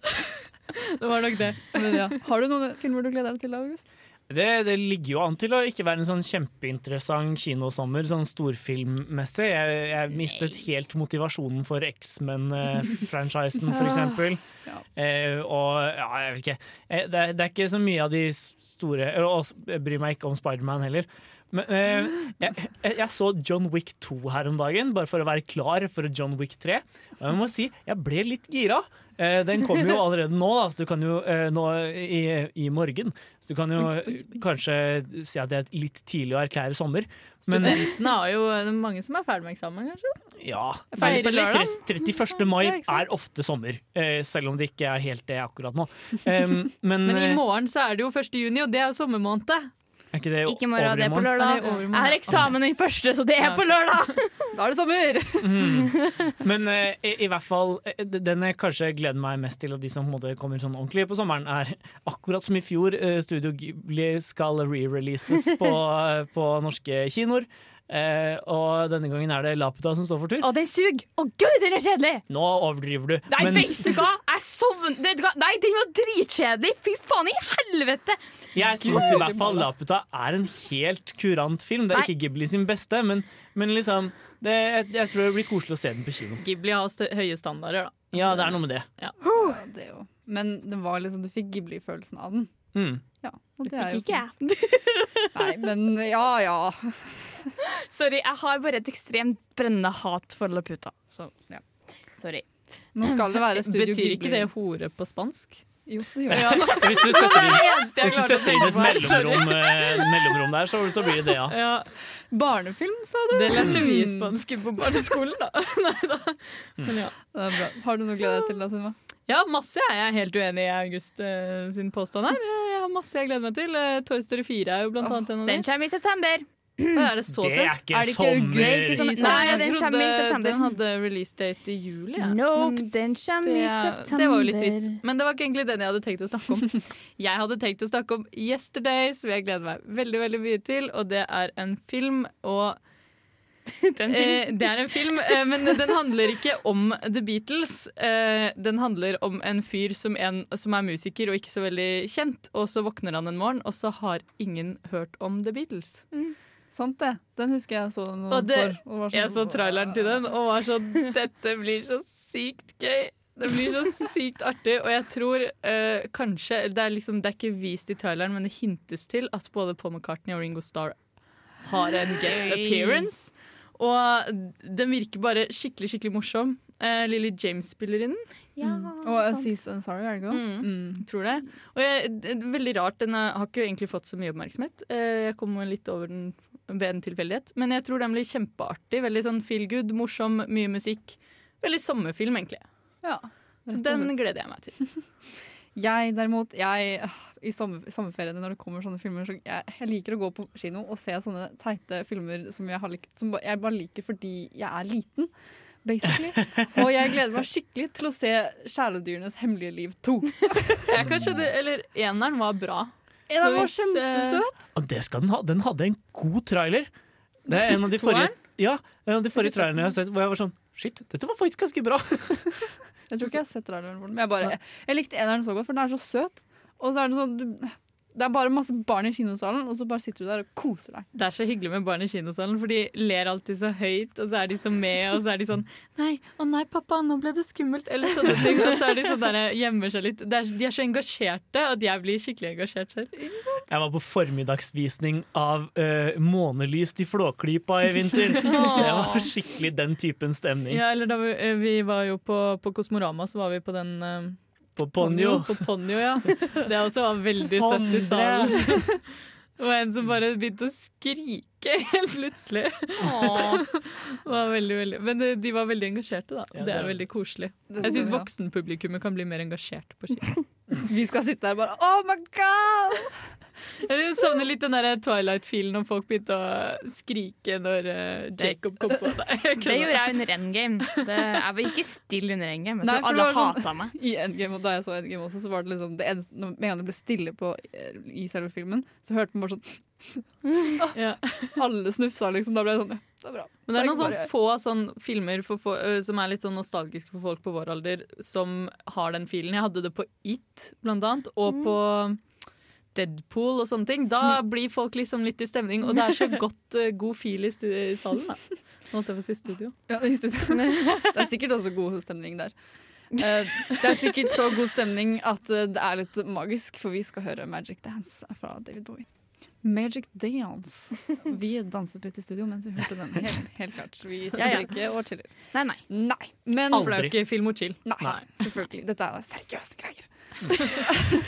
Det var nok det. Men ja. Har du noen filmer du gleder deg til, August? Det, det ligger jo an til å ikke være en sånn kjempeinteressant kinosommer, sånn storfilmmessig. Jeg, jeg mistet helt motivasjonen for X-Men-franchisen, for eksempel. Ja. Eh, og ja, jeg vet ikke. Eh, det, det er ikke så mye av de store jeg bryr meg ikke om Spiderman heller. Men, eh, jeg, jeg, så John Wick 2 her om dagen, bare for å være klar for John Wick 3. Og jeg må si, jeg ble litt gira. Eh, den kommer jo allerede nå, da, så du kan jo eh, nå i, i morgen. Så du kan jo kanskje si at det er litt tidlig å erklære sommer. Men Studentene har jo mange som er ferdig med eksamen, kanskje? ja, Feirer lørdag. 31. mai er ofte sommer. Eh, selv om det ikke er helt det akkurat nå. Men Men i eh, morgen så er det jo 1. juni, og det er jo sommermåned. Er ikke det Ikke morgen, det er på lørdag. Er overmorgen. Jeg har eksamen den første, så det er på lørdag. Da er det sommer! Mm. Men eh, i, i hvert fall eh, den jeg kanskje gleder meg mest til, og de som på en måte kommer sånn ordentlig på sommeren, er akkurat som i fjor, eh, Studio Ghibli skal re-releases på, på norske kinoer. Eh, og denne gangen er det Laputa som står for tur. Å, den suger! Å gud, den er kjedelig! Nå overdriver du. Nei, men vet du hva? Jeg sovn... vet du hva? Nei, den var dritkjedelig! Fy faen i helvete! jeg syns i hvert fall Laputa er en helt kurant film. Det er Nei. ikke Ghibli sin beste, men, men liksom det, jeg, jeg tror det blir koselig å se den på kino. Ghibli har høye standarder, da. Ja, det er noe med det. Ja, det jo. Men det var liksom, du fikk Ghibli-følelsen av den. Mm. Ja, og Det det er jo fikk ikke jeg. Nei, men ja ja. Sorry, jeg har bare et ekstremt brennende hat for Laputa. Så ja, sorry. Nå skal det være Studio Betyr ikke det hore på spansk? Jo, det gjør det. Hvis du setter inn, du setter inn et mellomrom, eh, mellomrom der, så, så blir det det, ja. Ja, Barnefilm, sa du? det lærte vi i spansk på barneskolen, da. Nei da. Men ja. Det er bra. Har du noe å glede deg til, da, Sunniva? Ja, masse. Jeg er helt uenig i August eh, sin påstand her. Jeg har masse jeg gleder meg til. Eh, Toy Story 4 er jo blant annet en av dem. Den kommer i september. Er det så Det er ikke Er det ikke sommer. er ikke sånn- Nei, Nei, jeg trodde den hadde release date i juli. Ja. Nope, den kommer i det, september. det var jo litt trist. Men det var ikke egentlig den jeg hadde tenkt å snakke om. Jeg hadde tenkt å snakke om Yesterday, som jeg gleder meg veldig veldig mye til. Og det er en film, og eh, Det er en film, eh, men den handler ikke om The Beatles. Eh, den handler om en fyr som, en, som er musiker og ikke så veldig kjent, og så våkner han en morgen, og så har ingen hørt om The Beatles. Sant det. Den husker jeg så noen Og det- for. og var sånn- Jeg så traileren til den og var sånn Dette blir så sykt gøy. Det blir så sykt artig, og jeg tror uh, kanskje det er, liksom, det er ikke vist i traileren, men det hintes til at både Paul McCartney og Ringo Starr har en guest appearance. Og den virker bare skikkelig skikkelig morsom. Uh, Lily James spiller inn den. Ja, Og Aziz Ansari, er det ikke? Mm. Mm. Tror det. Og jeg, det er veldig rart, den har ikke egentlig fått så mye oppmerksomhet. Uh, jeg kom litt over den ved en tilfeldighet. Men jeg tror den blir kjempeartig. Veldig sånn feel good, morsom, mye musikk. Veldig sommerfilm, egentlig. Ja. Så den gleder jeg meg til. Jeg derimot, jeg, øh, i, sommer, sommerferiene når det kommer sånne filmer, så jeg, jeg liker å gå på kino og se sånne teite filmer som jeg har likt, som jeg bare liker fordi jeg er liten. Basically. Og jeg gleder meg skikkelig til å se 'Kjæledyrenes hemmelige liv 2'. Jeg kan skjønne, eller Eneren var bra. Den var hvis, kjempesøt! Og det skal den ha. Den hadde en god trailer. Det er en av de forrige, ja, en av de forrige trailerne jeg har sett hvor jeg var sånn Shit, dette var faktisk ganske bra. Jeg tror ikke jeg har sett traileren for den, men jeg, bare, jeg, jeg likte eneren så godt, for den er så søt. Og så er den sånn du, Det er bare masse barn i kinosalen, og så bare sitter du der og koser deg. Det er så hyggelig med barn i kinosalen, for de ler alltid så høyt, og så er de så med, og så er de sånn Nei, å nei, pappa, nå ble det skummelt, eller sånne ting. Og så er de sånn der, gjemmer seg litt. Det er, de er så engasjerte at jeg blir skikkelig engasjert selv. Jeg var på formiddagsvisning av uh, Månelyst i Flåklypa i vinter. Det var skikkelig den typen stemning. Ja, eller da vi, eh, vi var jo på, på Kosmorama, så var vi på den eh, På Ponyo. På Ponyo, ja. Det også var veldig søtt i salen. Og en som bare begynte å skrike helt plutselig. Det var veldig, veldig. Men de, de var veldig engasjerte, da. Ja, det er veldig koselig. Jeg syns voksenpublikummet kan bli mer engasjert på ski. Vi skal sitte her bare Oh my god! Jeg savner litt den der Twilight-filen om folk begynte å skrike når eh, Jacob kom på det. Det gjorde jeg under Endgame. Det, jeg var ikke stille under Endgame. Jeg tror alle sånn- hata meg. I Endgame, og Da jeg så Endgame også, så var det liksom det eneste, når- Med en gang det ble stille på, eh, i selve filmen, så hørte man bare sånn Ja. Alle snufsa, liksom. Da ble jeg sånn Ja, det er bra. Men det er noen sånn få sånn filmer for, for, som er litt sånn nostalgiske for folk på vår alder, som har den filen. Jeg hadde det på It, blant annet, og på Deadpool og sånne ting. Da blir folk liksom litt i stemning, og det er så godt uh, god fil i, i salen. Da. Nå holdt jeg på å si studio. Ja, i studio. Det er sikkert også god stemning der. Uh, det er sikkert så god stemning at eh, det er litt magisk, for vi skal høre Magic Dance fra David Bowie. Magic Dance. Vi danset litt i studio mens vi hørte den. Helt, helt klart. Vi sitter Ja, ja. ikke og chiller. Nei, nei. Nei. Men For det er jo ikke film og chill. Nei, selvfølgelig. Dette er seriøse greier.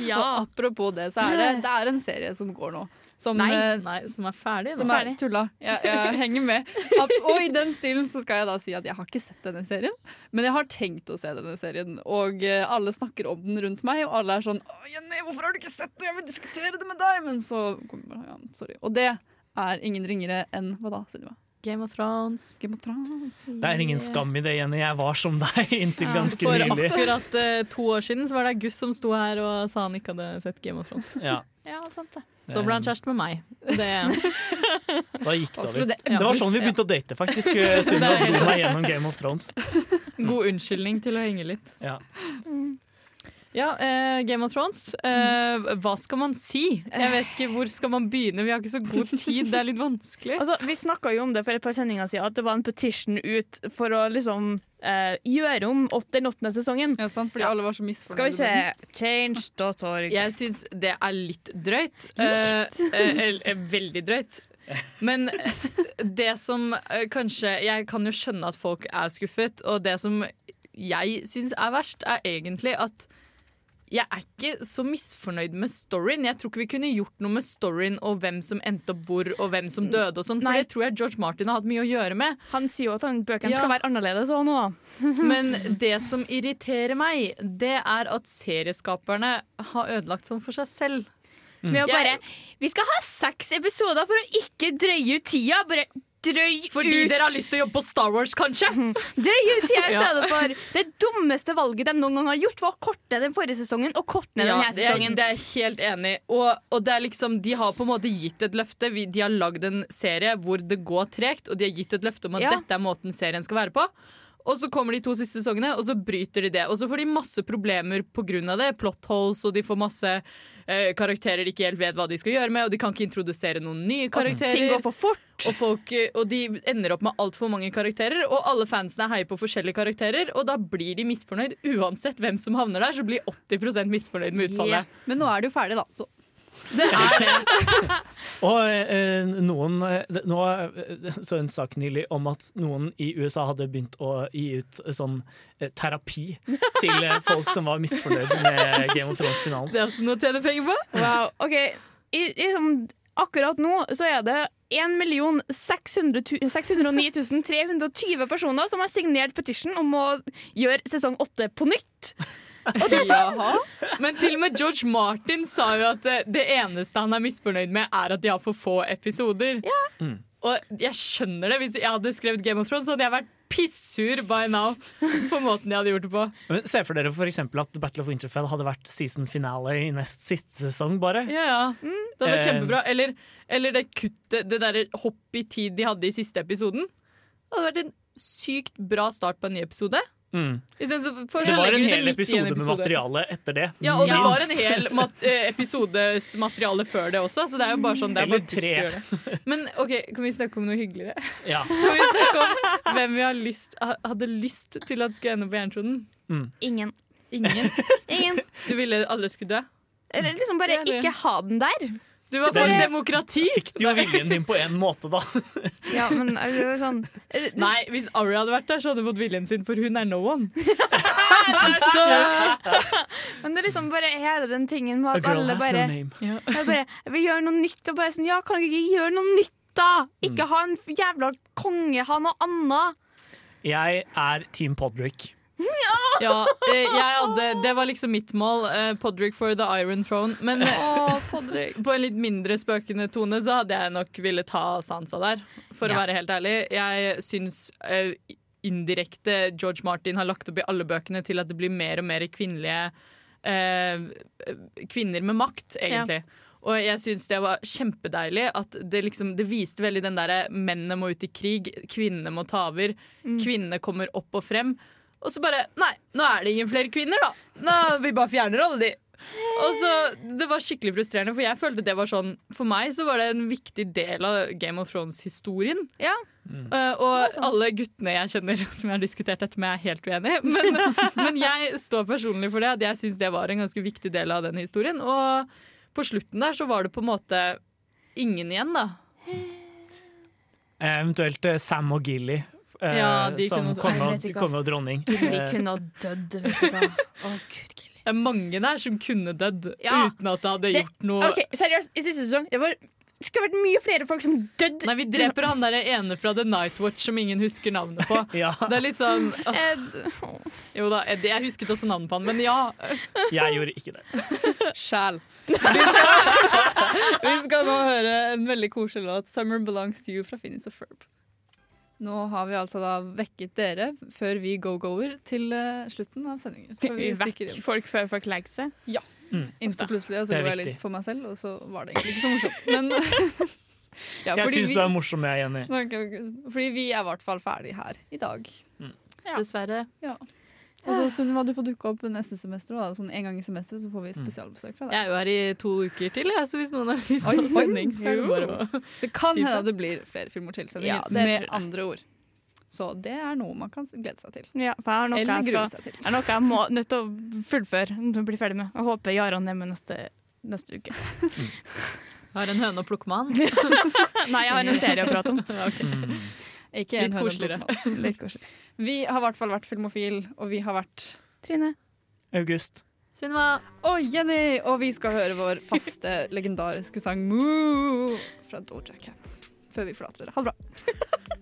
Ja. Og apropos det, så er det, det er en serie som går nå. Som, Nei, eh, nei, som er ferdig. som er tulla. Jeg, jeg henger med. Og i den stilen så skal jeg da si at jeg har ikke sett denne serien, men jeg har tenkt å se denne serien. Og eh, alle snakker om den rundt meg, og alle er sånn Å, Jenny, hvorfor har du ikke sett det? Jeg vil diskutere det med deg! Men så kommer ja, Sorry. Og det er ingen ringere enn hva da, Sunniva? Game of Thrones. Game of Thrones. Det er ingen skam i det, Jenny. Jeg var som deg inntil ganske For nylig. akkurat uh, to år siden så var det August som sto her og sa han ikke hadde sett Game of Thrones. Ja, Ja, sant det. Så ble han kjæreste med meg. Det, da gikk det litt. over. det Det var sånn vi begynte å date, faktisk. Sunniva dro meg gjennom Game of Thrones. God unnskyldning til å henge litt. Ja. Ja, eh, Game of Thrones. Eh, hva skal man si? Jeg vet ikke, Hvor skal man begynne? Vi har ikke så god tid. Det er litt vanskelig. Altså, vi snakka jo om det for et par sendinger siden, at det var en petition ut for å liksom eh, gjøre om opp den åttende sesongen. Ja, sant, fordi alle var så misfornøyde. Skal vi se. Change.org. Jeg syns det er litt drøyt. Eh, Uh, uh, veldig drøyt. Men eh, det som eh, kanskje Jeg kan jo skjønne at folk er skuffet, og det som jeg syns er verst, er egentlig at jeg er ikke så misfornøyd med storyen. Jeg tror ikke vi kunne gjort noe med storyen og hvem som endte opp hvor, og hvem som døde og sånn, for Nei. det tror jeg George Martin har hatt mye å gjøre med. Han sier jo at han- bøkene Ja. skal være annerledes òg nå. Men det som irriterer meg, det er at serieskaperne har ødelagt sånn for seg selv. Med å bare Vi skal ha seks episoder for å ikke drøye ut tida. Bare drøy Fordi ut dere har lyst til å jobbe på Star Wars, kanskje? Drøy ut tida i stedet for. Det dummeste valget de noen gang har gjort, var å korte den forrige sesongen og korte Ja, denne sesongen. det er jeg helt enig. Og, og det er liksom, de har på en måte gitt et løfte. Vi- De har lagd en serie hvor det går tregt, og de har gitt et løfte om at Ja. dette er måten serien skal være på. Og så kommer de to siste sesongene, og så bryter de det. Og så får de masse problemer pga. det. Plot holes, og de får masse eh, karakterer de ikke helt vet hva de skal gjøre med, og de kan ikke introdusere noen nye karakterer. Og Ting går for fort. Og, folk, eh, og de ender opp med altfor mange karakterer, og alle fansene heier på forskjellige karakterer, og da blir de misfornøyd. Uansett hvem som havner der, så blir 80% misfornøyd med utfallet. Men nå er det jo ferdig, da. Så. Det er det. Og eh, noen eh, Nå eh, så en sak nylig om at noen i USA hadde begynt å gi ut sånn eh, terapi til eh, folk som var misfornøyd med Game of Thrones-finalen. Det er også noe å tjene penger på. Wow. OK. I, liksom, akkurat nå så er det 1 609 320 personer som har signert petition om å gjøre sesong åtte på nytt. Men til og med George Martin sa jo at det, det eneste han er misfornøyd med, er at de har for få episoder. Og jeg skjønner det. Hvis jeg hadde skrevet Game of Thrones, så hadde jeg vært pissur by now på måten de hadde gjort det på. Men Se for dere for at Battle of Winterfell hadde vært season finale i nest siste sesong, bare. Ja, ja. Det hadde vært Eh. kjempebra. Eller, eller det kuttet, det derre hopp i tid de hadde i siste episoden. Det hadde vært en sykt bra start på en ny episode. Mm. Først Det var en hel episode, episode med materiale etter det. Ja, og det var en hel mat eh, episodes materiale før det også, så det er jo bare sånn det er Eller bare dust å tre. gjøre. Men OK, kan vi snakke om noe hyggeligere? Ja. Kan vi snakke om hvem vi har lyst, hadde lyst til at skulle ende på Jernkloden? Ingen. Ingen. Ingen. Du ville alle skulle dø? Eller liksom bare ikke ha den der. Du var for demokrati! Fikk du jo viljen din på en måte, da. Ja, men er det sånn Nei, hvis Ari hadde vært der, så hadde hun fått viljen sin, for hun er no one. Men det er liksom bare hele den tingen med at alle bare, no jeg, bare jeg vil gjøre noe nytt. Og bare sånn, ja, kan du ikke gjøre noe nytt, da? Ikke ha en jævla konge, ha noe annet. Jeg er Team Podrick. Ja, eh, hadde, det var liksom mitt mål. eh, Podrick for the Iron Throne. Men oh, på en litt mindre spøkende tone så hadde jeg nok ville ta Sansa der, for å være helt ærlig. Jeg syns indirekte George Martin har lagt opp i alle bøkene til at det blir mer og mer kvinnelige eh, kvinner med makt, egentlig. Og jeg syns det var kjempedeilig at det liksom Det viste veldig den derre mennene må ut i krig, kvinnene må ta over, kvinnene kommer opp og frem. Og så bare Nei, nå er det ingen flere kvinner, da! Nå, vi bare fjerner alle de. Og så, Det var skikkelig frustrerende, for jeg følte det var sånn For meg så var det en viktig del av Game of Thrones-historien. Ja. Uh, og alle guttene jeg kjenner som jeg har diskutert dette med, er helt uenig. Men, men jeg står personlig for det, at jeg syns det var en ganske viktig del av den historien. Og på slutten der så var det på en måte ingen igjen, da. Eh, Eventuelt eh, Sam og Gilly eh, Ja, som konge og, dronning. Vi Eh, kunne ha dødd, vet du hva. Å, gud, Gilly. Det er mange der som kunne dødd Ja. uten at det hadde Det- gjort noe Ok, Seriøst, i siste sesong det var, det skulle vært mye flere folk som døde. Nei, vi dreper han der ene fra The Night Watch som ingen husker navnet på. ja, Det er litt sånn åh, Ed. Jo da, Ed, jeg husket også navnet på han, men ja. jeg gjorde ikke det. Sjæl. Vi, vi skal nå høre en veldig koselig låt, 'Summer Belongs to You' fra Finnis og Ferb. Nå har vi altså da vekket dere før vi go-goer til eh, slutten av sendingen. Vi Vi vekker folk før folk legger seg. Ja, Inntil plutselig, og så er jeg litt for meg selv, og så var det egentlig ikke så morsomt. Men ja, Jeg syns du er morsom, jeg ok. Fordi vi er i hvert fall ferdig her i dag. Ja. Dessverre. Og så Sunniva, du får dukke opp neste semester. Da. Sånn En gang i semesteret så får vi spesialbesøk fra deg. Jeg er jo her i to uker til, jeg, så hvis noen har lyst til sending, så er det bare å Det kan Si hende at det blir flere filmer til sendinger, Ja, med andre ord. Så det er noe man kan glede seg til. Ja, for jeg har noe Eller grue seg til. Det er noe jeg må nødt til å fullføre. å bli ferdig med. Jeg håper Jaran er med neste, neste uke. Har en høne å plukke med han. Nei, jeg har en serie å prate om. Ikke en Litt koseligere. Litt koseligere. Vi har i hvert fall vært filmofil, og vi har vært Trine. August. Sunniva. Og Jenny! Og vi skal høre vår faste, legendariske sang 'Moo' fra Doja Cat. Før vi forlater dere. Ha det bra.